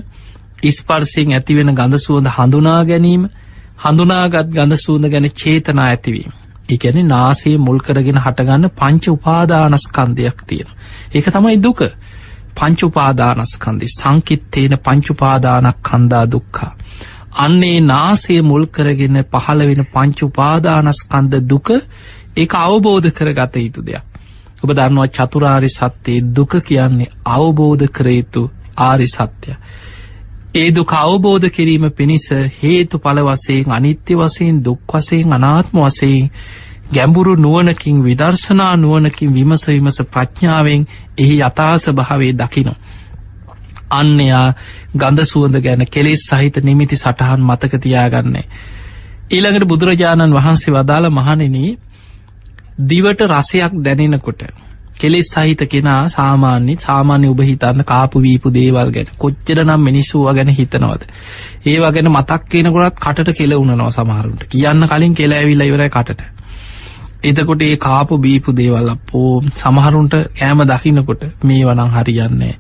ඉස්පර්සයෙන් ඇතිවෙන ගඳ සුවඳ හඳුනා ගැනීම හඳුනාගත් ගඳ සූඳ ගැන චේතනා ඇතිවීම. එකැන නාසේ මුල් කරගෙන හටගන්න පංච උපාදානස්කන්දයක් තියෙන. ඒක තමයි දුක පංච උපාදානස්කන්දි සංකිත්තේන පංචුපාදානක් කන්දා දුක්කා. අන්නේ නාසේ මුල් කරගෙන පහළ වෙන පංච උපාදානස්කන්ද දුක ඒ අවබෝධ කර ගත යුතු දෙයක්. ඔබ දන්නවා චතුරාරි සත්‍යයේ දුක කියන්නේ අවබෝධ කරයුතු ආරි සත්‍යය. ඒ දුක අවබෝධ කිරීම පිණිස හේතු පල වසයෙන් අනිත්‍ය වසයෙන් දුක් වසයෙන් අනාත්ම වසයෙන් ගැඹුරු නුවනකින් විදර්ශනා නුවනකින් විමස විමස ප්‍රඥාවෙන් එහි අතාස භාවේ දකිනු. අන්නයා ගඳ සුවඳ ගැන කෙලෙස් සහිත නිමිති සටහන් මතක තියාගන්නේ. ඊළඟට බුදුරජාණන් වහන්සේ වදාළ මහනෙනී දිවට රසයක් දැනෙනකොට කෙලෙස් සහිත කෙනා සාමාන්‍ය සාමාන්‍ය උබ හිතන්න කාපු වීපු දේවල් ගැන කොච්චර නම් මිනිස්සුව ගැන හිතනවද? ඒවා ගැන මතක් කියනකොටත් කටට කෙල උනනවා සමහරුන්ට. කියන්න කලින් කෙල ඇවිල්ල ඉවරයි කටට. එතකොට ඒ කාපු බීපු දේවල් අපෝ සමහරුන්ට කෑම දකින්නකොට මේ වනං හරියන්නේ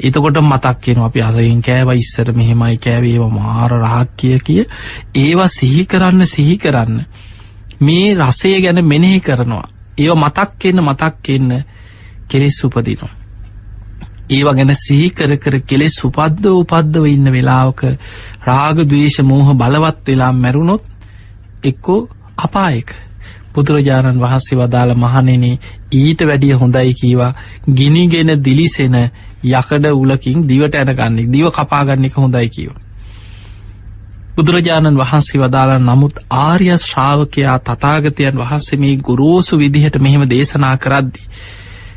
එතකොට මතක් කියෙන අපි අසයෙන් කෑව ඉස්සර මෙහෙමයි කෑවේව මාර රහක් කිය කිය. ඒවා සිහි කරන්න සිහි කරන්න මේ රසය ගැන මෙනෙහි කරනවා ඒව මතක් කියන්න මතක් කියන්න කෙලෙස් උපදිනවා. ඒව ගැන සිහිකර කර කෙලෙස් උපද්ද උපද්දව ඉන්න වෙලාවක රාග දවේශ මෝහ බලවත් වෙලා මැරුණොත් එක්කෝ අපායක බුදුරජාණන් වහන්සේ වදාළ මහනෙන ඊට වැඩිය හොඳයි කීවා ගිනිගෙන දිලිසෙන යකඩ උලකින් දිවට ඇනගන්නේ දිව කපාගන්න එක හොඳයි කියව. බුදුරජාණන් වහන්සේ වදාලා නමුත් ආර්ය ශ්‍රාවකයා තතාගතයන් වහන්සේ මේ ගුරෝසු විදිහට මෙහෙම දේශනා කරද්දි.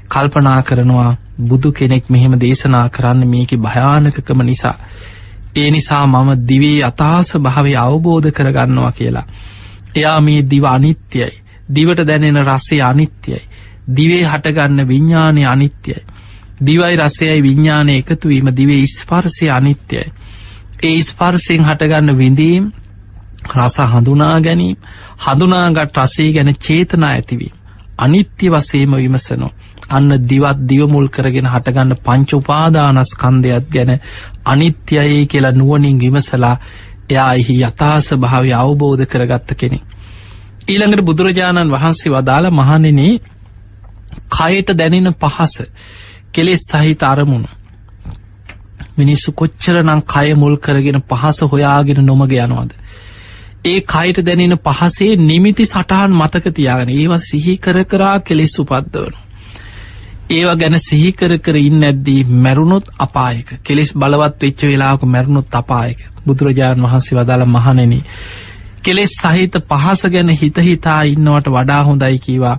කල්පනා කරනවා බුදු කෙනෙක් මෙහෙම දේශනා කරන්න මේක භයානකකම නිසා. ඒ නිසා මම දිවේ අතාස භාවය අවබෝධ කරගන්නවා කියලා. එයා මේ දිව අනිත්‍යයි. දිවට දැනෙන රස්සේ අනිත්‍යයි. දිවේ හටගන්න විඤ්ඥානය අනිත්‍යයි. දිවයි රසයයි විඤ්ඥානය එකතුවීම දිවේ ස්පර්සය අනිත්‍යයි. ඒ ස්පර්සයෙන් හටගන්න විඳීම් රස හඳුනා ගැනීම හඳුනාගත් රසේ ගැන චේතනා ඇතිවීම. අනිත්‍ය වසේම විමසනෝ. අන්න දිවත් දිවමුල් කරගෙන හටගන්න පංච උපාදානස් කන්දයක් ගැන අනිත්‍යයේ කියලා නුවනින් විමසලා එයා එහි යථාස භාවය අවබෝධ කරගත්ත කෙනෙ. ඊළඟට බුදුරජාණන් වහන්සේ වදාළ මහනෙනේ කයට දැනෙන පහස කෙලෙස් සහිත අරමුණු මිනිස්සු කොච්චර නම් කය මුල් කරගෙන පහස හොයාගෙන නොමග යනවාද. ඒ කයිට දැනෙන පහසේ නිමිති සටහන් මතක තියාගෙන ඒවත් සිහි කර කරා කෙලෙස් උපද්දවනු. ඒවා ගැන සිහිකර කර ඉන්න ඇද්දී මැරුණොත් අපායක කෙලෙස් බලවත් වෙච්ච වෙලාක මැරුණුත් අපායක බුදුරජාණන් වහන්සේ වදාළ මහනෙන කෙලෙස් සහිත පහස ගැන හිතහිතා ඉන්නවට වඩා හොඳයි කීවා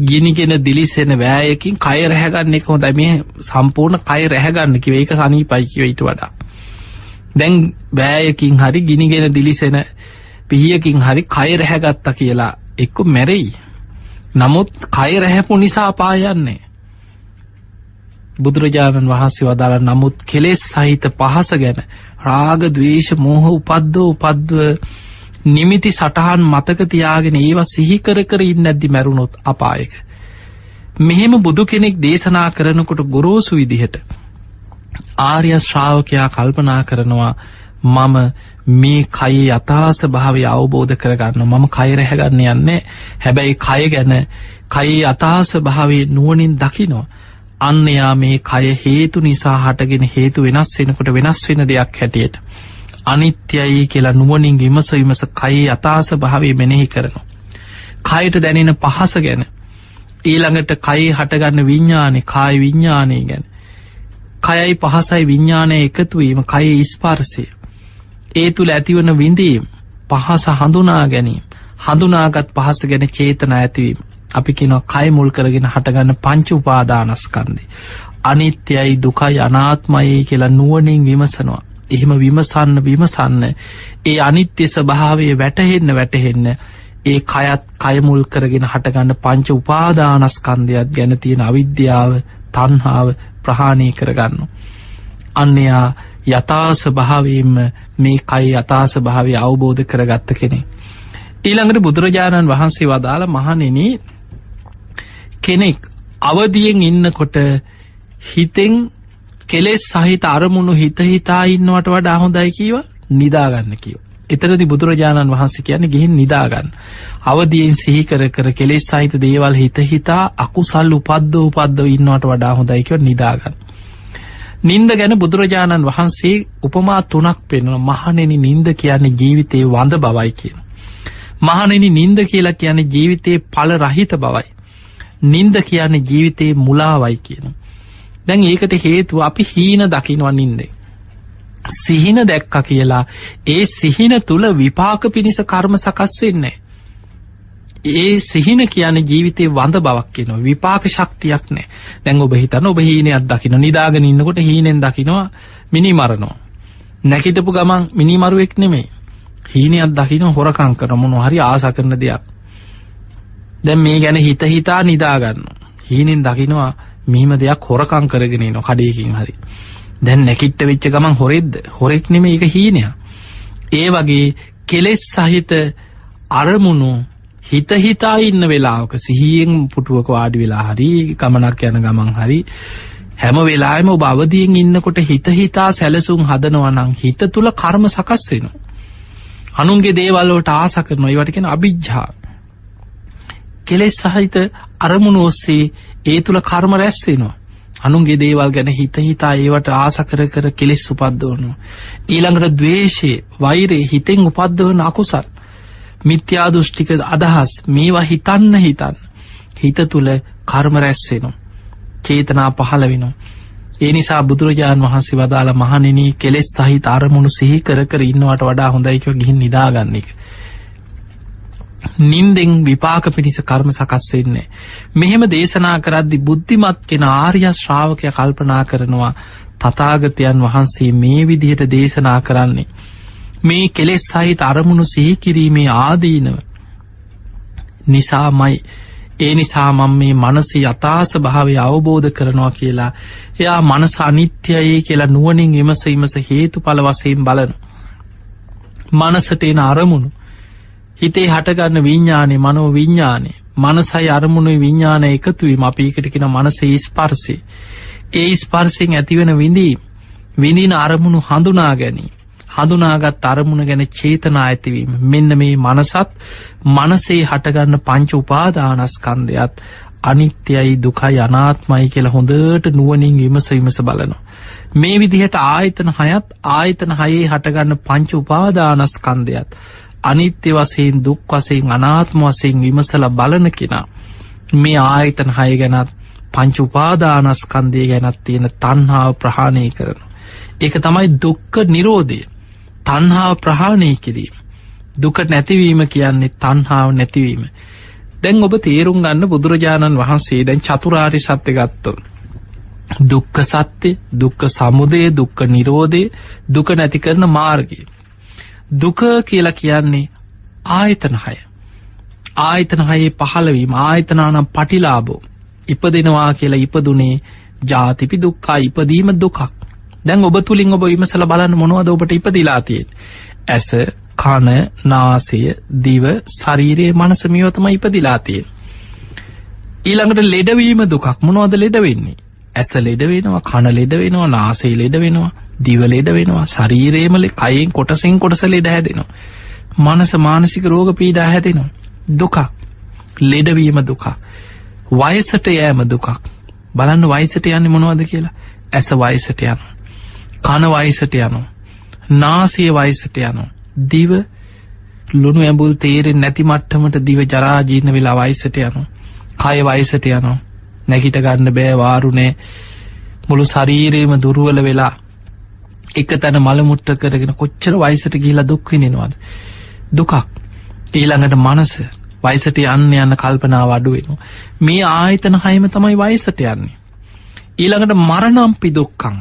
ගිනිගෙන දිලිසෙන වෑයකින් කය රැහැගන්න එක හොඳ මේ සම්පූර්ණ කය රැහැගන්න කිව ඒක සනී පයිකිව ඊට වඩා. දැන් බෑයකින් හරි ගිනිගෙන දිලිසෙන පිහියකින් හරි කය රැහැගත්ත කියලා එක්ක මැරෙයි. නමුත් කය රැහැපු නිසා පායන්නේ බුදුරජාණන් වහන්සේ වදාළ නමුත් කෙලෙස් සහිත පහස ගැන රාග දවේශ මෝහ උපද්දෝ උපද්ව නිමිති සටහන් මතක තියාගෙන ඒවා සිහිකර කර ඉන්න ඇද්දි මැරුණොත් අපායක. මෙහෙම බුදු කෙනෙක් දේශනා කරනකොට ගොරෝසු විදිහට. ආර්ය ශ්‍රාවකයා කල්පනා කරනවා මම මේ කයි අතාස භාවය අවබෝධ කරගන්න මම කයිරැහැගන්න යන්නේ හැබැයි කය ගැන කයි අතාස භාවේ නුවනින් දකිනවා. අන්නයා මේ කය හේතු නිසා හටගෙන හේතු වෙනස් වෙනකොට වෙනස් වෙන දෙයක් හැටියට. අනිත්‍යයි කියලා නුවනින් විමස විමස කයි අතාස භාවේ මෙනෙහි කරනවා. කයට දැනෙන පහස ගැන ඊළඟට කයි හටගන්න විඤ්ඥානෙ කායි විඤ්ඥානය ගැන. කයයි පහසයි විඤ්ඥානය එකතුවීම කය ස්පර්සය. ඒ තුළ ඇතිවන විඳීම් පහස හඳුනා ගැනීම හඳුනාගත් පහස ගැන චේතන ඇතිවීම. අපි කියනවා කය මුල් කරගෙන හටගන්න පංච උපාදානස්කන්දේ. අනිත්‍යයි දුකයි අනාත්මයි කියලා නුවනින් විමසනවා. එහෙම විමසන්න විමසන්න ඒ අනිත්‍ය ස්වභාවය වැටහෙන්න වැටහෙන්න ඒ කයත් කයමුල් කරගෙන හටගන්න පංච උපාදානස්කන්ධයක් ගැන තියෙන අවිද්‍යාව තන්හාාව ප්‍රහාණය කරගන්න. අන්නයා යථාස භාවයෙන්ම මේ කයි යථාස භාවය අවබෝධ කරගත්ත කෙනෙ. ඊළඟට බුදුරජාණන් වහන්සේ වදාළ මහනෙන කෙනෙක් අවදියෙන් ඉන්නකොට හිතෙන් කෙලෙස් සහිත අරමුණු හිත හිතා ඉන්නවට වඩා හොඳයි කියව නිදාගන්න කියව. එතරදි බුදුරජාණන් වහන්සේ කියන ගිහින් නිදාගන්න. අවදියෙන් සිහිකර කර කෙලෙස් සහිත දේවල් හිත හිතා අකුසල් උපද්ද උපද්දව ඉන්නවට වඩා හොඳයිකව නිදාගන්න. නින්ද ගැන බුදුරජාණන් වහන්සේ උපමා තුනක් පෙන්වන මහනෙන නින්ද කියන්නේ ජීවිතයේ වඳ බවයි කියන. මහනෙන නින්ද කියලා කියන්නේ ජීවිතයේ පල රහිත බවයි. නින්ද කියන්නේ ජීවිතයේ මුලාවයි කියන. දැන් ඒකට හේතුව අපි හීන දකිනවනින්දේ. සිහින දැක්ක කියලා ඒ සිහින තුළ විපාක පිණිස කර්ම සකස් වෙන්නේ. ඒ සිහින කියන ජීවිතය වඳ බවක් කියන විපාක ශක්තියක් නෑ දැන් ඔබ හිතන ඔබ හීනයක් දකින නිදාගෙන ඉන්නකොට හීනෙන් දකිනවා මිනි මරනවා. නැකිටපු ගමන් මිනිමරුවෙක් නෙමේ හීනයක් දකින හොරකං කරමුණු හරි ආස කරන දෙයක්. දැන් මේ ගැන හිත හිතා නිදාගන්න. හීනෙන් දකිනවා මීම දෙයක් හොරකං කරගෙන න කඩයකින් හරි. දැන් නැකිට්ට වෙච්ච ගමන් හොරෙද්ද හොරෙක් නෙම එක හීනය. ඒ වගේ කෙලෙස් සහිත අරමුණු හිතහිතා ඉන්න වෙලාක සිහියෙන් පුටුවක වාඩි වෙලා හරි ගමනක් යන ගමන් හරි හැම වෙලාම ඔබ අවදියෙන් ඉන්නකොට හිතහිතා සැලසුම් හදනවනං හිත තුළ කර්ම සකස් වෙන. අනුන්ගේ දේවල්ලෝට ආස කරන ඒවටකෙන අභිජ්ජා කෙලෙස් සහිත අරමුණ ඔස්සේ ඒ තුළ කර්ම රැස් වෙනවා. අනුන්ගේ දේවල් ගැන හිත හිතා ඒවට ආසකර කර කෙලෙස් උපද්දවනු. ඊළඟට දවේශය වෛරේ හිතෙන් උපද්දවන අකුසල්. මිත්‍යාදුෘෂ්ටික අදහස් මේවා හිතන්න හිතන්න. හිත තුළ කර්ම රැස්වෙනවා. චේතනා පහළ වෙනවා. ඒ නිසා බුදුරජාණන් වහන්සේ වදාළ මහනිනී කෙලෙස් සහිත අරමුණු සිහි කර කර ඉන්නවට වඩා හොඳයිකව ගිහින් නිදාගන්න එක. නින්දෙන් විපාක පිණිස කර්ම සකස් වෙන්නේ. මෙහෙම දේශනා කරද්දි බුද්ධිමත් කෙන ආර්ය ශ්‍රාවකය කල්පනා කරනවා තතාගතයන් වහන්සේ මේ විදිහට දේශනා කරන්නේ. මේ කෙලෙස් සහිත අරමුණු සිහිකිරීමේ ආදීනව. නිසාමයි ඒ නිසා මං මේ මනස යථාස භාවය අවබෝධ කරනවා කියලා එයා මනස අනිත්‍යයේ කියලා නුවනින් විමස විමස හේතු පල වසයෙන් බලන. මනසට එන අරමුණු හිතේ හටගන්න විඤ්ඥානය මනෝ විඤ්ඥානය මනසයි අරමුණුයි විඤ්ඥාන එකතුවීම අපිකටකෙන මනස ස්පර්සේ ඒ ස්පර්සිෙන් ඇතිවෙන විඳී විඳීන අරමුණු හඳුනා ගැනී හඳුනාගත් අරමුණ ගැන චේතනා ඇතිවීම. මෙන්න මේ මනසත් මනසේ හටගන්න පංච උපාදානස්කන්දයත් අනිත්‍යයි දුකයි අනාත්මයි කියලා හොඳට නුවනින් විමස විමස බලනවා. මේ විදිහට ආයතන හයත් ආයතන හයේ හටගන්න පංච උපාදානස්කන්දයත් අනිත්‍ය වසයෙන් දුක් වසයෙන් අනාත්ම වසයෙන් විමසල බලන කෙනා මේ ආයතන හය ගැනත් පංච උපාදානස්කන්දය ගැනත් තියෙන තන්හාාව ප්‍රහාණය කරන. ඒක තමයි දුක්ක නිරෝධය තන්හාාව ප්‍රහාණය කිරීම. දුක නැතිවීම කියන්නේ තන්හාාව නැතිවීම. දැන් ඔබ තේරුම් ගන්න බුදුරජාණන් වහන්සේ දැන් චතුරාරි සත්‍ය ගත්තොන්. දුක්ක සත්‍යය දුක්ක සමුදය දුක්ක නිරෝධය දුක නැති කරන මාර්ගය. දුක කියලා කියන්නේ ආයතන හය. ආයතන හයේ පහළවීම ආයතනානම් පටිලාබෝ. ඉපදෙනවා කියලා ඉපදුනේ ජාතිපි දුක්කා ඉපදීම දුකක්. දැන් ඔබ තුළින් ඔබ විමසල බලන්න මොනවද ඔබට ඉපදිලාතියෙන්. ඇස කණ නාසය දිව ශරීරයේ මනසමියවතම ඉපදිලාතියෙන්. ඊළඟට ලෙඩවීම දුකක් මොනවද ලෙඩ වෙන්නේ. ඇස ලෙඩ වෙනවා කණ ලෙඩ වෙනවා නාසේ ලෙඩ වෙනවා දිවලෙඩ වෙනවා ශරීරේමල කයින් කොටසින් කොටස ලෙඩ හැදෙනවා. මනස මානසික රෝග පීඩා හැදෙනවා. දුකක් ලෙඩවීම දුකක්. වයසට යෑම දුකක්. බලන්න වයිසට යන්න මොනවද කියලා ඇස වයිසට යන. කන වයිසට යනු. නාසය වයිසට යනු. දිව ලුණු ඇඹුල් තේරෙන් නැති මට්ටමට දිව ජරාජීර්ණ වෙලා වයිසට යනු. කය වයිසට යනු. නැගිට ගන්න බෑ වාරුණේ මුළු ශරීරයම දුරුවල වෙලා එක තැන මළමුට්ට කරගෙන කොච්චර වයිසට ගිහිලා දුක්විනිනවාද. දුකක්. ඊළඟට මනස. වයිසට යන්න යන්න කල්පනාව අඩුවෙනවා. මේ ආයතන හයම තමයි වයිසට යන්නේ. ඊළඟට මරණම්පි දුක්කං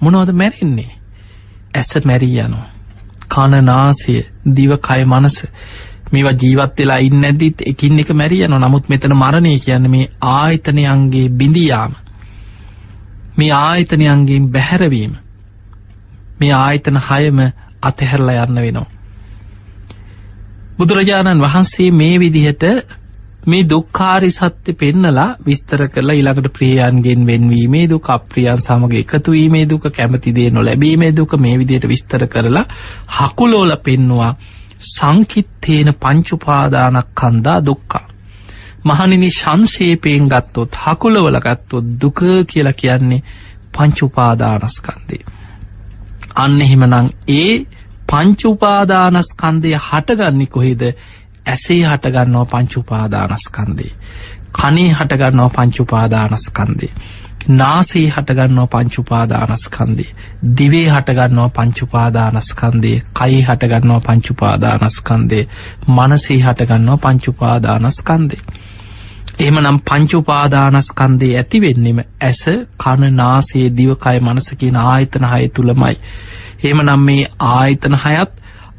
මොනවද මැරෙන්නේ? ඇස මැරී යනවා. කණනාසය දිවකය මනස. මේවා ජීවත් වෙලා ඉන්න ඇදිත් එකින් එක මැරිය යන නමුත් මෙතන මරණය කියන්න මේ ආයතනයන්ගේ බිඳියාම. මේ ආයතනයන්ගේ බැහැරවීම මේ ආයතන හයම අතහැරලා යන්න වෙනවා බුදුරජාණන් වහන්සේ මේ විදිහට මේ දුක්කාරි සත්‍ය පෙන්නලා විස්තර කරලා ඊළඟට ප්‍රියයන්ගෙන් වෙන්වීමේ දුක අප්‍රියන් සමග එකතුවීමේ දුක කැමතිදේ නොලැබීමේ දුක මේ විදියට විස්තර කරලා හකුලෝල පෙන්නවා සංකිත්තේන පංචුපාදානක් කන්දා දුක්කා. මහනිනි ශංශේපයෙන් ගත්තොත් හකුලවල ගත්තොත් දුක කියලා කියන්නේ පංචුපාදානස්කන්දේ. අන්න එහෙමනං ඒ පංචුපාදානස්කන්දය හටගන්නේ කොහෙද ඇසේ හටගන්නවා පංචුපාදානස්කන්දේ. කනේ හටගන්නවා පංචුපාදානස්කන්දේ. නාසේ හටගන්නවා පංචුපාදානස්කන්දේ. දිවේ හටගන්නවා පංචුපාදානස්කන්දේ කයි හටගන්නවා පංචුපාදානස්කන්දේ මනසේ හටගන්නවා පංචුපාදානස්කන්දේ. එහම නම් පංචුපාදානස්කන්දේ ඇතිවෙන්නෙම ඇස කණ නාසේ දිවකය මනසකින ආයතන හය තුළමයි. එහම නම් මේ ආයතන හයත්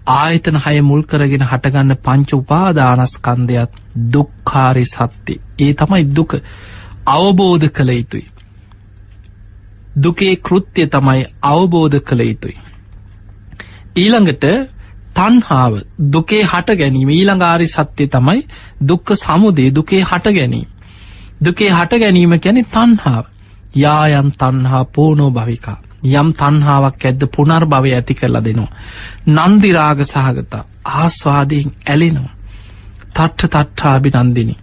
ආයතන හය මුල් කරගෙන හටගන්න පංච උපාදානස්කන්දයක් දුක්කාරි සත්‍ය. ඒ තමයි දුක. අවබෝධ කළ යුතුයි. දුකේ කෘත්‍යය තමයි අවබෝධ කළ යුතුයි. ඊළඟට තන්හාාව දුකේ හට ගැනීම ඊළඟාරි සත්‍යය තමයි දුක්ක සමුදේ දුකේ හට ගැනීම දුකේ හට ගැනීම ගැන තන්හාාව යායන් තන්හා පෝනෝ භවිකා යම් තන්හාාවක් ඇද්ද පුනර් භවය ඇති කරලා දෙනවා. නන්දිරාග සහගත ආස්වාදයෙන් ඇලෙනවා. තට්ට තට්ටාබි නන්දිනි.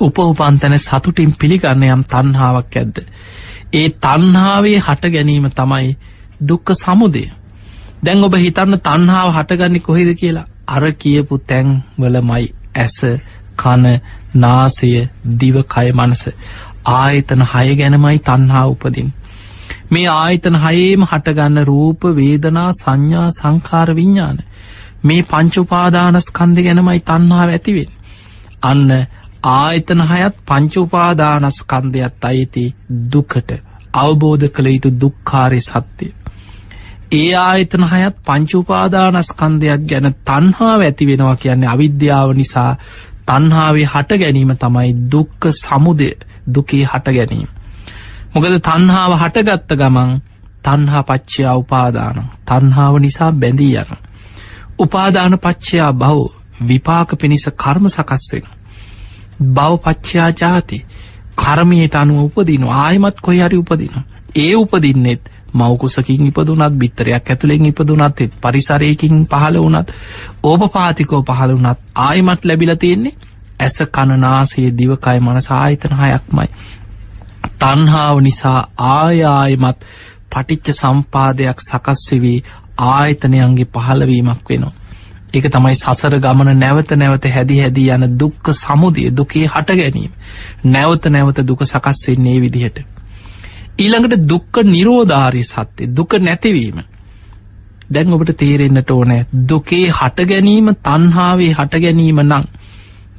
උප උපන්තැන සතුටින් පිළිගන්න යම් තන්හාාවක් ඇද්ද. ඒ තන්හාාවේ හට ගැනීම තමයි දුක්ක සමුදය. දැන් ඔබ හිතන්න තන්හාාව හටගන්න කොහෙද කියලා? අර කියපු තැන් වලමයි. ඇස කන නාසය දිවකය මනස. ආයතන හය ගැනමයි තන්හා උපදින්. මේ ආයතන හයේම හටගන්න රූප වේදනා සංඥා සංකාර විඤ්ඥාන මේ පංචුපාදානස්කන්ද ගැනමයි තන්නාව ඇතිවෙන් අන්න ආයතන හයත් පංචුපාදානස්කන්දයක් අයිති දුකට අවබෝධ කළ යුතු දුක්කාරය සත්‍යය. ඒ ආයතන හයත් පංචුපාදානස්කන්දයක් ගැන තන්හාාව ඇති වෙනවා කියන්නේ අවිද්‍යාව නිසා තන්හාාවේ හට ගැනීම තමයි දුක්ක සමුදය දුකේ හට ගැනීම මොකද තන්හාාව හටගත්ත ගමන් තන්හා පච්චයා උපාදාන තන්හාාව නිසා බැඳී යන. උපාදාන පච්චයා බව විපාක පිණිස කර්ම සකස් වෙන. බව පච්චයා ජාති කර්මයට අනුව උපදින ආයමත් කොයි හරි උපදින. ඒ උපදින්නෙත් මවකුසකින් ඉපදුනත් බිත්තරයක් ඇතුළෙන් ඉපදුනත් එත් පරිසරයකින් පහළ වනත් ඕප පාතිකෝ පහළ වනත් ආයමත් ලැබිල තියෙන්නේ ඇස කණනාසේ දිවකයි මනස ආයතන හයක්මයි තන්හාාව නිසා ආයායමත් පටිච්ච සම්පාදයක් සකස්වෙවී ආයතනයන්ගේ පහළවීමක් වෙනවා. ඒක තමයි සසර ගමන නැවත නැවත හැදි හැදී යන දුක්ක සමුදිය දුකේ හට ගැනීම. නැවත නැවත දුක සකස් වෙන්නේ විදිහට. ඊළඟට දුක්ක නිරෝධාරය සත්‍යය දුක නැතිවීම. දැන් ඔබට තේරෙන්න්නට ඕනෑ දුකේ හට ගැනීම තන්හාාවේ හට ගැනීම නං.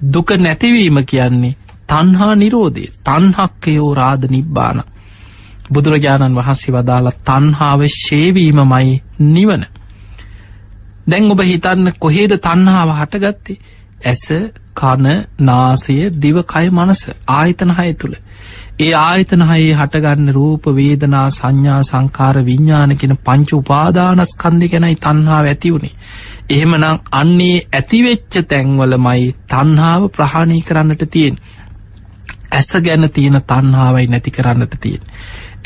දුක නැතිවීම කියන්නේ තන්හා නිරෝධය තන්හක්කයෝ රාධ නිබ්බාන බුදුරජාණන් වහන්සේ වදාළ තන්හාාව ශේවීමමයි නිවන දැන් ඔබ හිතන්න කොහේද තන්හාාව හටගත්තේ ඇස කන නාසය දිවකය මනස ආයතන හය තුළ ඒ ආයතන හයේ හටගන්න රූප වේදනා සංඥා සංකාර විඤ්ඥාන කෙන පංචු උපාදානස්කන්දි ගැනයි තන්හාාව ඇතිවුණේ එහෙමනම් අන්නේ ඇතිවෙච්ච තැන්වලමයි තන්හාාව ප්‍රහාණය කරන්නට තියෙන් ඇස ගැන තියෙන තන්හාාවයි නැති කරන්නට තියෙන.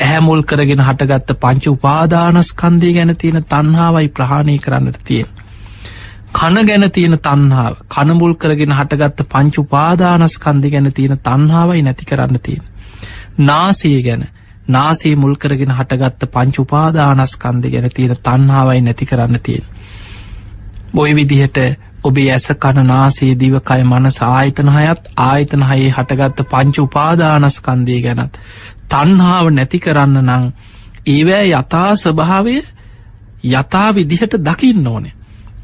ඇහැමුල් කරගෙන හටගත්ත පංච උපාදානස්කන්දය ගැන තියෙන තන්හාාවයි ප්‍රහාණය කරන්නට තියෙන. කන ගැන තියෙන තන්හාාව කනමුල් කරගෙන හටගත්ත පංච උපාදානස්කන්දි ගැන තියෙන තන්හාාවයි නැති කරන්න තියෙන. නාසය ගැන නාසේ මුල් කරගෙන හටගත්ත පංච උපාදානස්කන්දි ගැන තියෙන තන්හාාවයි නැති කරන්න තියෙන. බොයි විදිහට ඔබේ ඇස කණනාසේ දිවකය මනස ආයතන හයත් ආයතන හයේ හටගත්ත පංච උපාදානස්කන්දය ගැනත් තන්හාාව නැති කරන්න නං ඒවෑ යථා ස්වභාවය යථා විදිහට දකින්න ඕනේ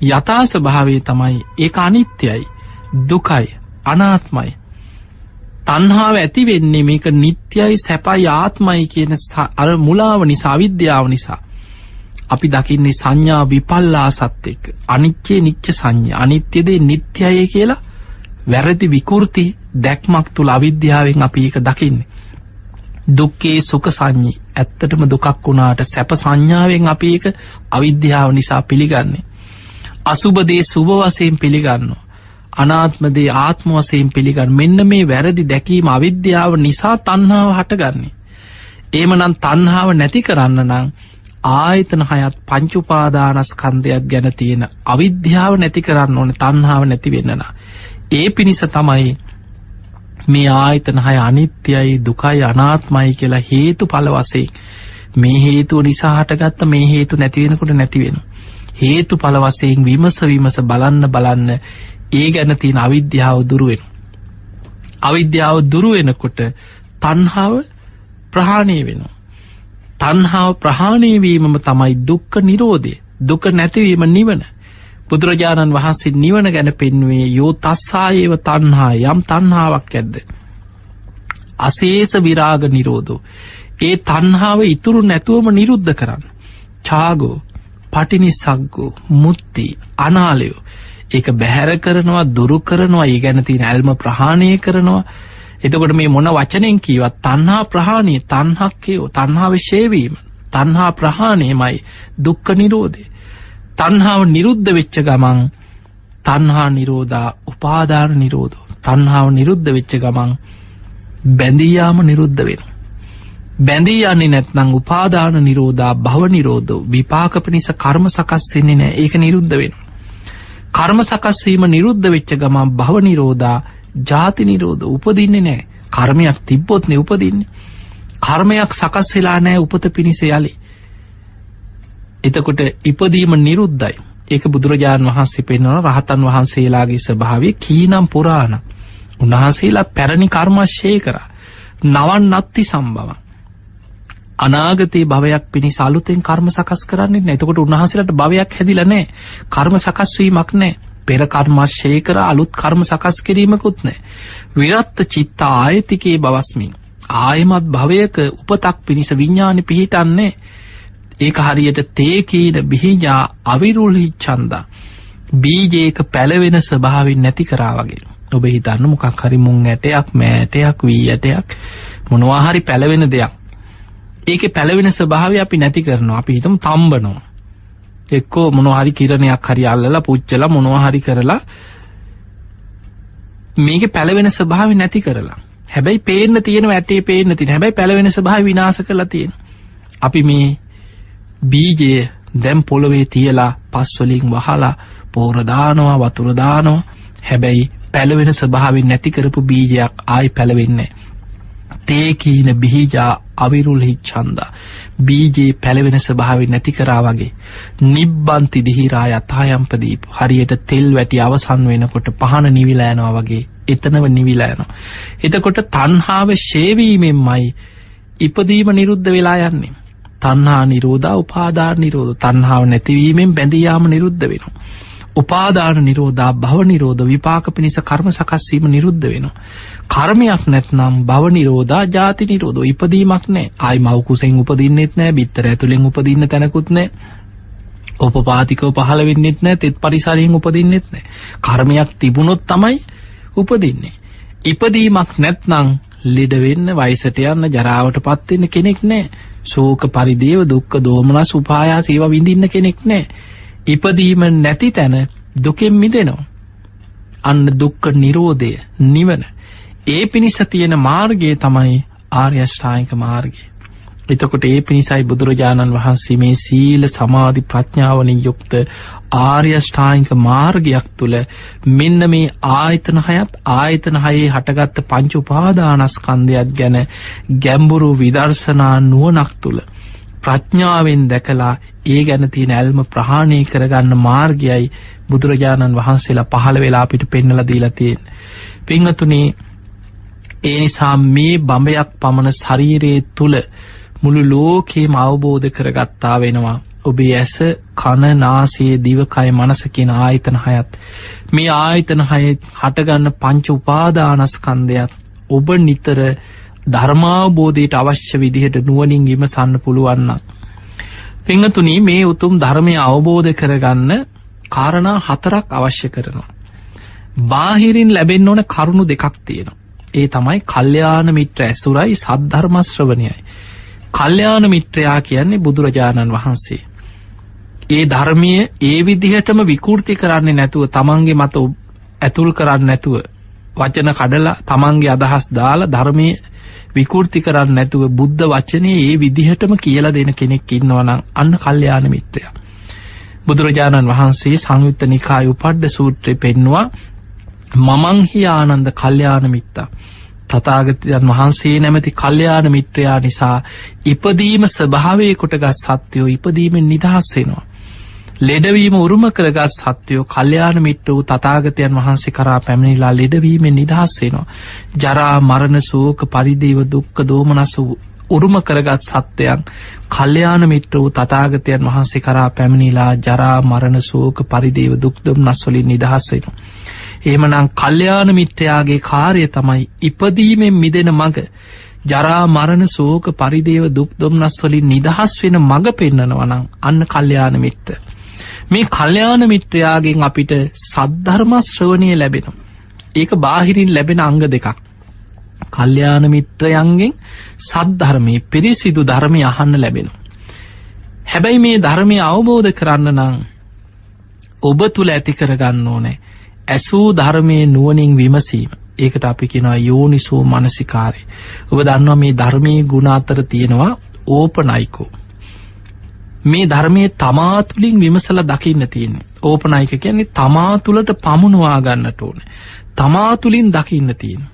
යථා ස්වභාවේ තමයි ඒ අනිත්‍යයි දුකයි අනාත්මයි තන්හාාව ඇති වෙන්නේ මේක නිත්‍යයි සැපයි ආත්මයි කියන අර මුලාව නිසා අවිද්‍යාව නිසා. අපි දකින්නේ සංඥා විපල්ලා සත් එක්ක. අනිච්චේ නිච්ච සංඥ. අනිත්‍යදේ නිත්‍යය කියලා වැරදි විකෘති දැක්මක් තුළ අවිද්‍යාවෙන් අපි එක දකින්නේ. දුක්කේ සුක සංඥි ඇත්තටම දුකක් වුණාට සැප සංඥාවෙන් අපි එක අවිද්‍යාව නිසා පිළිගන්නේ. අසුබදේ සුභ වසයෙන් පිළිගන්නවා. අනාත්මදේ ආත්ම වසයෙන් පිළිගන්න. මෙන්න මේ වැරදි දැකීම අවිද්‍යාව නිසා තන්හාාව හටගන්නේ. ඒමනම් තන්හාාව නැති කරන්න නං ආයතන හයත් පංචුපාදානස්කන්දයක් ගැන තියෙන අවිද්‍යාව නැති කරන්න ඕන තන්හාාව නැති වෙන්නන ඒ පිණිස තමයි මේ ආයතන හය අනිත්‍යයි දුකයි අනාත්මයි කියලා හේතු පලවසේ මේ හේතුව නිසා හටගත්ත මේ හේතු නැතිවෙනකොට නැතිවෙන හේතු පලවසයෙන් විමස විමස බලන්න බලන්න ඒ ගැන තියෙන අවිද්‍යාව දුරුවෙන අවිද්‍යාව දුරුවෙනකොට තන්හාාව ප්‍රහාණය වෙනවා තන්හාාව ප්‍රහාණයවීමම තමයි දුක්ක නිරෝධය දුක නැතිවීම නිවන බුදුරජාණන් වහන්සේ නිවන ගැන පෙන්වේ යෝ තස්සායේව තන්හා යම් තන්හාාවක් ඇද්ද. අසේස විරාග නිරෝධෝ. ඒ තන්හාාව ඉතුරු නැතුවම නිරුද්ධ කරන්න. චාගෝ පටිනිසක්ගෝ මුත්ති අනාලයෝ ඒක බැහැර කරනවා දුරු කරනවා ඒ ගැනති නැල්ම ප්‍රහාණය කරනවා. එතකොට මේ මොන වචනෙන් කීවත් තන්හා ප්‍රහාණය තන්හක්කයෝ තන්හාාව ශේවීම තන්හා ප්‍රහාණයමයි දුක්ක නිරෝධය. තන්හාාව නිරුද්ධ වෙච්ච ගමන් තන්හා නිරෝධා උපාධාන නිරෝධ. තන්හාාව නිරුද්ධ වෙච්ච ගමන් බැඳීයාම නිරුද්ධ වෙන. බැඳී යන්නේ නැත්නං උපාදාන නිරෝධා භව නිරෝධ. විපාකපනිස කර්ම සකස් වෙන්නේ නෑ ඒක නිරුද්ධ වෙන. කර්ම සකස්වීම නිරුද්ධ වෙච්ච ගමන් භව නිරෝධා ජාති නිරෝධ උපදින්නේ නෑ. කර්මයක් තිබ්බොත්න උපදින්නේ. කර්මයක් සකස් වෙලා නෑ උපත පිණිස යලි. එතකොට ඉපදීම නිරුද්ධයි. ඒක බුදුරජාණන් වහන්සේ පෙන්වන රහතන් වහන්සේලාගේ ස්භාවය කීනම් පුරාණ. උන්වහන්සේලා පැරණි කර්මශ්‍යය කර. නවන් නත්ති සම්බව. අනාගතයේ භවයක් පිණි සාලුතෙන් කර්ම සකස් කරන්නේ නැතකොට උන්වහසලට භවයක් හැදිලනෑ කර්ම සකස්වීමක් නෑ පෙර කර්මශ්‍යය කර අලුත් කර්ම සකස් කිරීමකුත් නෑ විරත්ත චිත්තා ආයතිකයේ බවස්මින් ආයමත් භවයක උපතක් පිණිස විඤ්ඥානි පිහිටන්නේ. ඒක හරියට තේකීන බිහිජා අවිරුල්හි චන්දා බීජයක පැලවෙන ස්වභාවින් නැති කරා වගේ. ඔබ හිතන්න මොකක් හරි මුං ඇටයක් මෑටයක් වී ඇටයක් මොනවාහරි පැලවෙන දෙයක්. ඒක පැලවෙන ස්වභාව අපි නැති කරනවා. අපි හිතම තම්බනවා. එක්කෝ මොනහරි කිරණයක් හරි අල්ලලා පුච්චල මොනවාහරි කරලා මේක පැලවෙන ස්වභාව නැති කරලා. හැබැයි පේන්න තියෙන වැටේ පේන්න තින හැබැයි පැලවෙන ස්භාව විනාස කරලා තියෙන. අපි මේ බීජය දැම් පොළොවේ තියලා පස්වලින් වහලා පෝරදානවා වතුරදානවා හැබැයි පැළවෙන ස්වභාවෙන් නැතිකරපු බීජයක් ආයි පැළවෙන්නේ. තේකීන බිහිජා අවිරුල් හිච්චන්ද බීජයේ පැළවෙන ස්වභාවෙන් නැති කරා වගේ නිබ්බන්ති දිහිරා යථායම්පදීප හරියට තෙල් වැටි අවසන් වෙනකොට පහන නිවිලෑනවා වගේ එතනව නිවිලෑනවා. එතකොට තන්හාාව ශේවීමෙන්මයි ඉපදීම නිරුද්ධ වෙලා යන්නේ. තන්හා නිරෝධා උපාධාර නිරෝධ තන්හාාව නැතිවීමෙන් බැඳයාම නිරුද්ධ වෙනවා. උපාදාන නිරෝධා භව නිරෝධ විපාක පිණිස කර්ම සකස්වීම නිරුද්ධ වෙනවා. කර්මයක් නැත්නම් බව නිරෝධා ජාති නිරෝධ ඉපදීමක් නෑ අයි මවකුසෙන් උපදින්නෙත් නෑ බිත්තර ඇතුළෙන් උපදින්න තැනකුත් නෑ ඔපපාතිකව පහළ වෙන්නෙත් නෑ තෙත් පරිසරයෙන් උපදින්නෙත් නෑ කර්මයක් තිබුණොත් තමයි උපදින්නේ. ඉපදීමක් නැත්නං ලෙඩවෙන්න වයිසට යන්න ජරාවට පත්වෙන්න කෙනෙක් නෑ සෝක පරිදේව දුක්ක දෝමනස් උපායා සේව විඳින්න කෙනෙක් නෑ. ඉපදීම නැති තැන දුකෙන් මිදෙනවා. අන්න දුක්ක නිරෝධය නිවන. ඒ පිණිස තියෙන මාර්ගය තමයි ආර්යෂ්ඨායික මාර්ගය. එතකොට ඒ පිණිසයි බුදුරජාණන් වහන්සේ මේ සීල සමාධි ප්‍රඥාවනින් යුක්ත ආර්යෂ්ඨායික මාර්ගයක් තුළ මෙන්න මේ ආයතන හයත් ආයතන හයේ හටගත්ත පංච උපාදානස්කන්දයක් ගැන ගැම්බුරු විදර්ශනා නුවනක් තුළ ප්‍රඥාවෙන් දැකලා ඒ ගැන තියෙන ඇල්ම ප්‍රහාණය කරගන්න මාර්ගයයි බුදුරජාණන් වහන්සේලා පහළ වෙලා පිට පෙන්නල දීලතියෙන්. පිංහතුනේ ඒ නිසා මේ බඹයක් පමණ ශරීරයේ තුළ මුළු ලෝකේම අවබෝධ කරගත්තා වෙනවා ඔබේ ඇස කන නාසයේ දිවකය මනස කියන ආයතන හයත් මේ ආයතන හයත් හටගන්න පංච උපාදානස්කන්දයක් ඔබ නිතර ධර්මාබෝධයට අවශ්‍ය විදිහට නුවනින් විමසන්න පුළුවන්න. පිංහතුනී මේ උතුම් ධර්මය අවබෝධ කරගන්න කාරණා හතරක් අවශ්‍ය කරනවා. බාහිරින් ලැබෙන් ඕන කරුණු දෙකක් තියෙනවා. ඒ තමයි කල්්‍යයාන මිත්‍ර ඇසුරයි සද්ධර්මශ්‍රවනයයි. කල්්‍යයාන මිත්‍රයා කියන්නේ බුදුරජාණන් වහන්සේ. ඒ ධර්මය ඒ විදිහටම විකෘති කරන්නේ නැතුව තමන්ගේ මත ඇතුල් කරන්න නැතුව වචන කඩලා තමන්ගේ අදහස් දාලා ධර්මය විකෘති කරන්න නැතුව බුද්ධ වචනය ඒ විදිහටම කියලා දෙන කෙනෙක් ඉන්නවනම් අන්න කල්්‍යයාන මිත්‍රය. බුදුරජාණන් වහන්සේ සංයුත්ත නිකාය උපඩ්ඩ සූත්‍රය පෙන්නවා මමංහි ආනන්ද කල්්‍යාන මිත්තා. තතාගතයන් වහන්සේ නැමති කල්්‍යයාන මිත්‍රයා නිසා ඉපදීම ස්භාවය කොටගත් සත්‍යයෝ ඉපදීමෙන් නිදහස් වෙනවා. ලෙඩවීම උරුම කරගත් සත්‍යයෝ කල්්‍යයාන මිට්‍ර වූ තතාගතයන් වහන්සේ කරා පැමිණිලා ලෙඩවීමෙන් නිදහස් වෙනවා. ජරා මරණ සෝක පරිදේව දුක්ක දෝමනස වූ උරුම කරගත් සත්‍යයන් කල්්‍යයාන මිට්‍ර වූ තතාගතයන් වහන්සේ කරා පැමිණිලා ජරා මරණ සෝක පරිදේව දුක්දුම් නස්වලින් නිදහස් වෙනවා. එහෙමනම් කල්්‍යයාන මිත්‍රයාගේ කාරය තමයි ඉපදීමෙන් මිදෙන මඟ ජරා මරණ සෝක පරිදේව දුක් දොම්නස් වලින් නිදහස් වෙන මඟ පෙන්න්නනවනං අන්න කල්්‍යයාන මිත්‍ර. මේ කල්්‍යයාන මිත්‍රයාගෙන් අපිට සද්ධර්මශ්‍රවනය ලැබෙන. ඒක බාහිරින් ලැබෙන අංග දෙකක්. කල්්‍යයාන මිත්‍රයන්ගෙන් සද්ධර්මය පිරිසිදු ධර්මය අහන්න ලැබෙන. හැබැයි මේ ධර්මය අවබෝධ කරන්න නං ඔබ තුළ ඇති කරගන්න ඕනෑ ඇසූ ධර්මය නුවනින් විමසීම ඒකට අපි කෙනවා යෝනිසෝ මනසිකාරය ඔබ දන්නවා මේ ධර්මය ගුණ අතර තියෙනවා ඕපනයිකෝ මේ ධර්මය තමා තුළින් විමසල දකින්න තියෙන්නේ. ඕපනයික කියන්නේ තමා තුළට පමුණවා ගන්නට ඕන. තමා තුළින් දකින්න තියෙන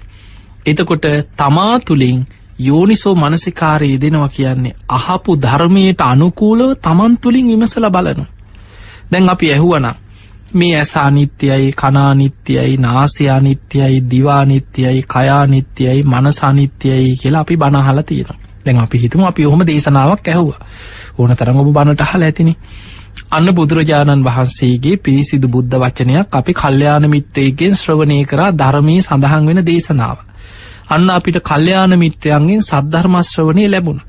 එතකොට තමා තුළින් යෝනිසෝ මනසිකාරය දෙනවා කියන්නේ අහපු ධර්මයට අනුකූලව තමන් තුළින් විමසල බලනු දැන් අපි ඇහුවනම් මේ ඇස අනිත්‍යයි කනානිත්‍යයි නාසය අනිත්‍යයි දිවානිත්‍යයි කයානිත්‍යයි මනසානිත්‍යයි කියලා අපි බනහල තියෙනවා. දැන් අපි හිතම අපි ඔහොම දේශනාවක් ඇහුව. ඕන තරම ඔබ බණට හල ඇතිනි අන්න බුදුරජාණන් වහන්සේගේ පිරිසිදු බුද්ධ වචනයක් අපි කල්්‍යයාන මිත්‍රයගෙන් ශ්‍රවණය කරා ධර්මී සඳහන් වෙන දේශනාව අන්න අපිට කල්්‍යයාන මිත්‍රයන්ගෙන් සද්ධර්මශ්‍රවනය ලැබුණ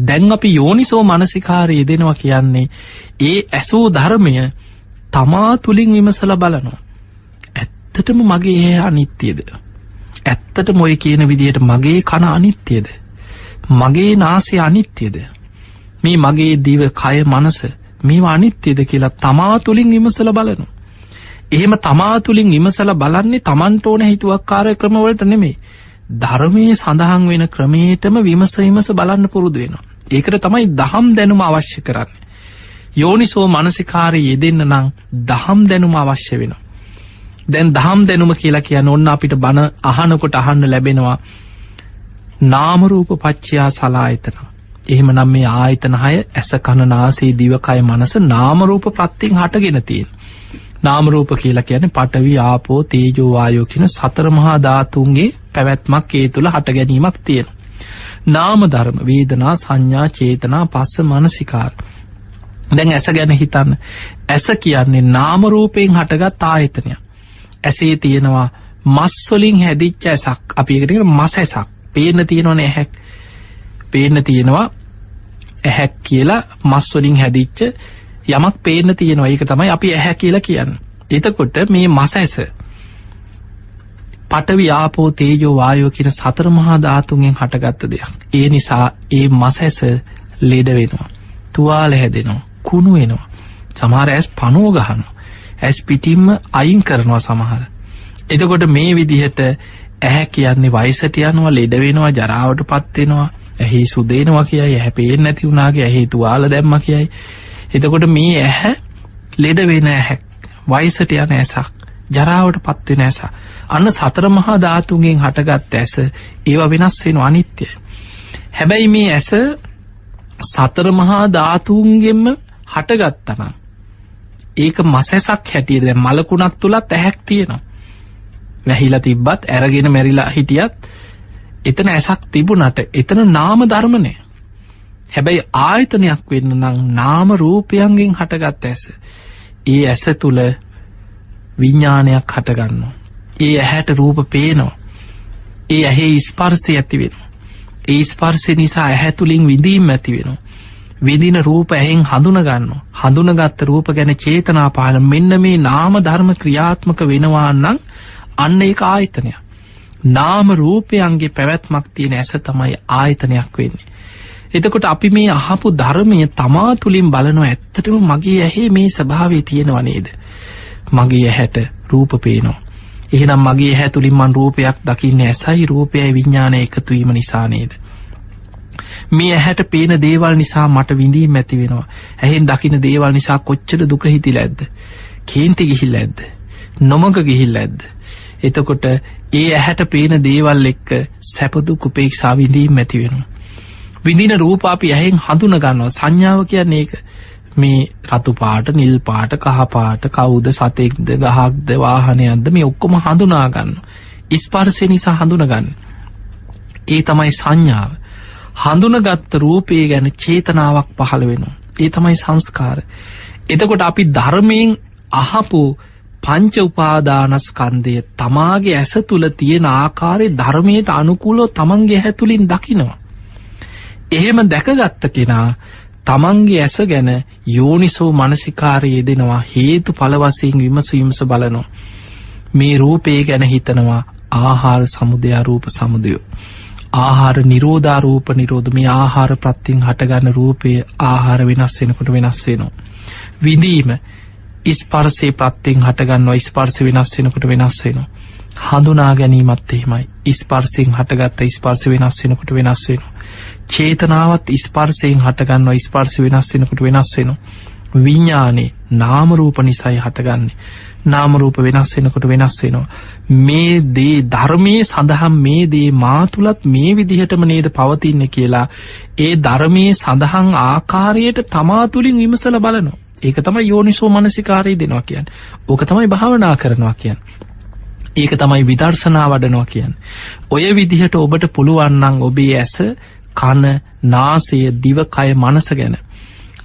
දැන් අපි යෝනිසෝ මනසිකාරය දෙනවා කියන්නේ ඒ ඇසූ ධර්මය තමා තුළින් විමසල බලනවා. ඇත්තටම මගේ ඒ අනිත්‍යයද. ඇත්තට මොය කියන විදියට මගේ කන අනිත්‍යයද. මගේ නාසේ අනිත්‍යයද. මේ මගේ දිව කය මනස මේ අනිත්‍යයද කියලා තමා තුළින් විමසල බලනු. එහෙම තමා තුළින් විමසල බලන්නේ තමන්ට ඕන හිතුවක් කාරය ක්‍රමවලට නෙමේ. ධර්මය සඳහන් වෙන ක්‍රමේටම විමස විමස බලන්න පුරුදු වෙනවා. ඒකට තමයි දහම් දැනුම අවශ්‍ය කරන්නේ. යෝනිසෝ මනසිකාරය යෙදෙන්න නං දහම් දැනුම අවශ්‍ය වෙන. දැන් දහම් දැනුම කියලා කියන්න ඔන්න අපිට බණ අහනකොට අහන්න ලැබෙනවා නාමරූප පච්චයා සලායතන. එහෙම නම් මේ ආයතන හය ඇස කණනාසේ දිවකය මනස නාමරූප ප්‍රත්තිෙන් හටගෙන තියෙන්. නාමරූප කියලා කියන පටවි ආපෝ තේජෝවායෝ කියන සතර මහා ධාතුන්ගේ පැවැත්මක් ඒ තුළ හට ගැනීමක් තියෙන. නාම ධර්ම වේදනා සංඥා චේතනා පස්ස මනසිකාර. දැන් ඇස ගැන හිතන්න ඇස කියන්නේ නාමරූපයෙන් හටගත් ආයතනය ඇසේ තියෙනවා මස්වලින් හැදිච්ච ඇසක් අපි එකට මස ඇසක් පේන තියෙනවන ඇහැක් පේන තියෙනවා ඇහැක් කියලා මස්වලින් හැදිච්ච යමක් පේන තියෙනවා ඒක තමයි අපි ඇහැ කියලා කියන්න එතකොට මේ මස ඇස පටවි ආපෝ තේජෝ වායෝ කියන සතර මහා ධාතුන්ගෙන් හටගත්ත දෙයක් ඒ නිසා ඒ මස ඇස ලෙඩ වෙනවා තුවාල හැදෙනවා කුණු වෙනවා. සමහර ඇස් පනුව ගහනු. ඇස් පිටිම්ම අයින් කරනවා සමහර. එතකොට මේ විදිහට ඇහැ කියන්නේ වයිසට යනවා ලෙඩවෙනවා ජරාවට පත්වෙනවා ඇහි සුදේනවා කියයි ඇහැ පේෙන් නැති වුණාගේ ඇහි තුවාල දැම්ම කියයි. එතකොට මේ ඇහැ ලෙඩ වෙන ඇහැක් වයිසට යන ඇසක් ජරාවට පත්වෙන ඇස. අන්න සතර මහා ධාතුන්ගෙන් හටගත් ඇස ඒවා වෙනස් වෙන අනිත්‍යය. හැබැයි මේ ඇස සතර මහා ධාතුන්ගෙන්ම හටගත්තනම් ඒක මසැසක් හැටියට දැ මලකුණක් තුළත් ඇහැක් තියෙනවා වැහිලා තිබ්බත් ඇරගෙන මැරිලා හිටියත් එතන ඇසක් තිබුණට එතන නාම ධර්මණය හැබැයි ආයතනයක් වෙන්න නම් නාම රූපයන්ගෙන් හටගත් ඇස. ඒ ඇස තුළ විඤ්ඥානයක් හටගන්න. ඒ ඇහැට රූප පේනවා. ඒ ඇහේ ස්පර්සය ඇති වෙන. ඒ ස්පර්සය නිසා ඇහැතුළින් විඳීම් ඇති වෙනවා. විදින රූප ඇහෙන් හඳුනගන්න හඳුනගත්ත රූප ගැන චේතනා පාල මෙන්න මේ නාම ධර්ම ක්‍රියාත්මක වෙනවාන්නන් අන්න ඒ ආයතනය. නාම රූපයන්ගේ පැවැත්මක් තියෙන ඇස තමයි ආයතනයක් වෙන්නේ. එතකොට අපි මේ අහපු ධර්මය තමා තුළින් බලනවා ඇත්තටම මගේ ඇහේ මේ ස්භාවේ තියෙනව නේද. මගේ ඇහැට රූප පේනවා. එහෙනම් මගේ හැතුලින් මන් රූපයක් දකින්න ඇසයි රූපයයි විඤ්ඥානය එකතුවීම නිසානේද. මේ ඇහැට පේන දේවල් නිසා මට විඳීම් ඇති වෙනවා ඇහෙන් දකින දේවල් නිසා කොච්චර දුක හිතිල ඇද්ද කේන්ති ගිහිල්ල ඇද්ද නොමග ගිහිල්ල ඇද්ද එතකොට ඒ ඇහැට පේන දේවල් එක්ක සැපදුක් උපේක්ෂා විඳීම් ඇති වෙනවා. විඳින රූපාපි ඇහෙන් හඳුන ගන්නවා. සංඥාව කියන්නේ ඒක. මේ රතු පාට නිල් පාට කහපාට කවුද සතෙක්ද ගහක්ද වාහනයක්ද මේ ඔක්කොම හඳුනාගන්න ඉස්පර්සය නිසා හඳුනගන්න ඒ තමයි සංඥාව. හඳුනගත්ත රූපය ගැන චේතනාවක් පහළ වෙනවා. ඒ තමයි සංස්කාර. එතකොට අපි ධර්මයෙන් අහපු පංච උපාදානස්කන්දය තමාගේ ඇස තුළ තියෙන ආකාරය ධර්මයට අනුකූලෝ තමන්ගේ හැතුලින් දකිනවා එහෙම දැකගත්ත කෙනා තමන්ගේ ඇස ගැන යෝනිසෝ මනසිකාරයේ දෙනවා හේතු පලවසයෙන් විමස විමස බලනවා. මේ රූපේ ගැන හිතනවා ආහාර සමුදයා රූප සමුදයෝ. ආහාර නිරෝධාරූප නිරෝධ මේ ආහාර ප්‍රත්තිං හටගන්න රූපය ආහාර වෙනස් වෙනකොට වෙනස් වෙනවා. විඳීම ඉස්පර්සේ ප්‍රත්තිෙන් හටගන්නවා ඉස්පර්ස වෙනස් වෙනකොට වෙනස් වෙනවා. හඳුනා ගැනීමත් එහෙමයි ඉස්පර්සිෙන් හටගත්ත ඉස්පර්ස වෙනස් වෙනකොට වෙනස් වෙනවා. චේතනාවත් ඉස්පර්සයෙන් හටගන්නවා ඉස්පර්ස වෙනස් වෙනකොට වෙනස් වෙන. විඤ්ඥානේ නාමරූප නිසයි හටගන්නේ. නාමරූප වෙනස් වෙනකොට වෙනස් වෙනවා. මේ දේ ධර්මය සඳහම් මේ දේ මාතුළත් මේ විදිහටම නේද පවතින්න කියලා ඒ ධර්මයේ සඳහන් ආකාරයට තමා තුළින් විමසල බලනවා. ඒක තමයි යෝනිසෝ මනසිකාරී දෙනවා කියන් ඕක තමයි භාවනා කරනවා කියන් ඒක තමයි විදර්ශනා වඩනවා කියන්. ඔය විදිහට ඔබට පුළුවන්නන් ඔබේ ඇස කන නාසය දිවකය මනස ගැන.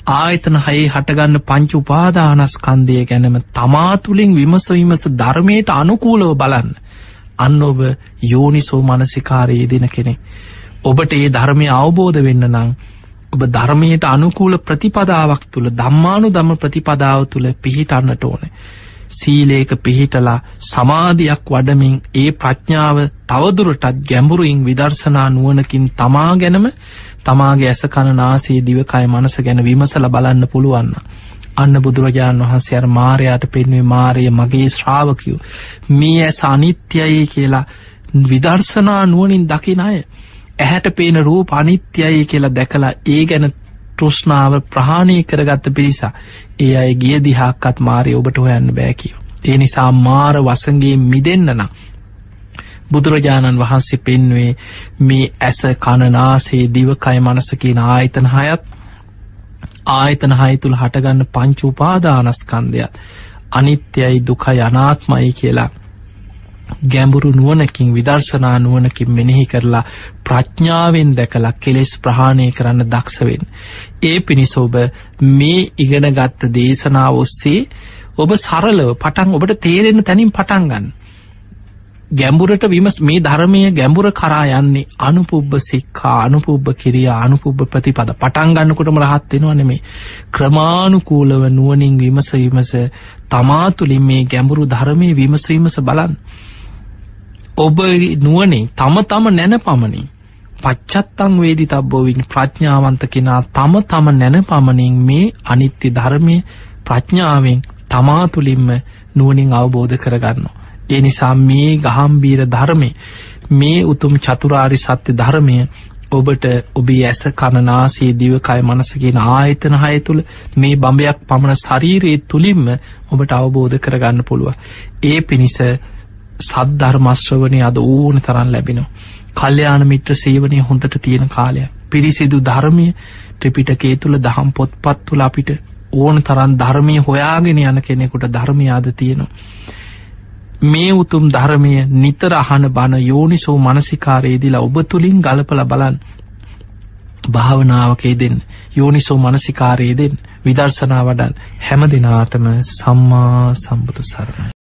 ආයතන හයේ හටගන්න පංචු උපාදානස්කන්දය ගැනම තමා තුළින් විමස විමස ධර්මයට අනුකූලව බලන්න. අන්න ඔබ යෝනිසෝ මනසිකාරයේ දෙන කෙනෙක්. ඔබට ඒ ධර්මය අවබෝධ වෙන්න නං ඔබ ධර්මයට අනුකූල ප්‍රතිපදාවක් තුළ දම්මානු දම ප්‍රතිපදාව තුළ පිහිටන්නට ඕන. සීලේක පිහිටලා සමාධයක් වඩමින් ඒ ප්‍රඥාව තවදුරටත් ගැඹුරුයින් විදර්ශනා නුවනකින් තමා ගැනම තමාගේ ඇස කණනාසේ දිවකය මනස ගැන විමසල බලන්න පුළුවන්න. අන්න බුදුරජාණන් වහන්සේ අර මාරයාට පෙන්වේ මාරය මගේ ශ්‍රාවකයෝ මේ ඇස අනිත්‍යයි කියලා විදර්ශනා නුවනින් දකින අය ඇහැට පේන රූප අනිත්‍යයි කියලා දැකලා ඒ ගැන තෘෂ්ණාව ප්‍රහාණය කරගත්ත පිරිසා ඒ අය ගිය දිහාක්කත් මාරය ඔබට හොයන්න බෑකිව. ඒ නිසා මාර වසගේ මිදන්න නම්. බුදුරජාණන් වහන්සේ පෙන්වේ මේ ඇස කණනාසේ දිවකය මනසකින ආයතන හයත් ආයතන හය තුළ හටගන්න පංච උපාදානස්කන්දයත් අනිත්‍යයි දුකයි අනාත්මයි කියලා ගැඹුරු නුවනකින් විදර්ශනා නුවනකින් මෙනෙහි කරලා ප්‍රඥාවෙන් දැකලා කෙලෙස් ප්‍රහාණය කරන්න දක්ෂවෙන්. ඒ පිණිස ඔබ මේ ඉගෙන ගත්ත දේශනාව ඔස්සේ ඔබ සරලව පටන් ඔබට තේරෙන තැනින් පටන්ගන්න. ගැඹුරට විමස් මේ ධර්මය ගැඹුර කරා යන්නේ අනුපුබ්බ සික්කා අනුපුබ්බ කිරියා අනුපුබ්බ ප්‍රතිපද පටන්ගන්නකොටම රහත්වෙනවා නෙමේ ක්‍රමානුකූලව නුවනින් විමස විමස තමාතුලින් මේ ගැඹුරු ධර්මය විමසවිමස බලන් ඔබ නුවනේ තම තම නැන පමණින් පච්චත්තං වේදි තබ්බෝවින් ප්‍රඥාවන්ත කෙනා තම තම නැන පමණින් මේ අනිත්‍ය ධර්මය ප්‍රඥාවෙන් තමා තුළින්ම නුවනින් අවබෝධ කරගන්න. ඒ නිසා මේ ගහම්බීර ධර්මය මේ උතුම් චතුරාරි සත්‍ය ධර්මය ඔබට ඔබේ ඇස කණනාසේ දිවකය මනසගෙන ආයතන හය තුළ මේ බඹයක් පමණ ශරීරයේ තුළින්ම ඔබට අවබෝධ කරගන්න පුළුව. ඒ පිණිස සද්ධර්මශ්‍රවනය අද ඕන තරන් ලැබෙනවා. කල්්‍යයාන මිත්‍ර සේවනය හොඳට තියෙන කාලය. පිරිසිදු ධර්මය ත්‍රිපිටකේ තුළ දහම් පොත්පත් තුළ අපිට ඕන තරන් ධර්මය හොයාගෙන යන කෙනෙකුට ධර්මයාද තියෙනවා. මේ උතුම් ධර්මය නිතර අහන බණ යෝනිසෝ මනසිකාරයේදිලා ඔබ තුළින් ගලපල බලන් භාවනාවකේ දෙන්න යෝනිසෝ මනසිකාරයේ දෙන්න විදර්ශනා වඩන් හැම දෙනාටම සම්මා සම්බුදු සරණයි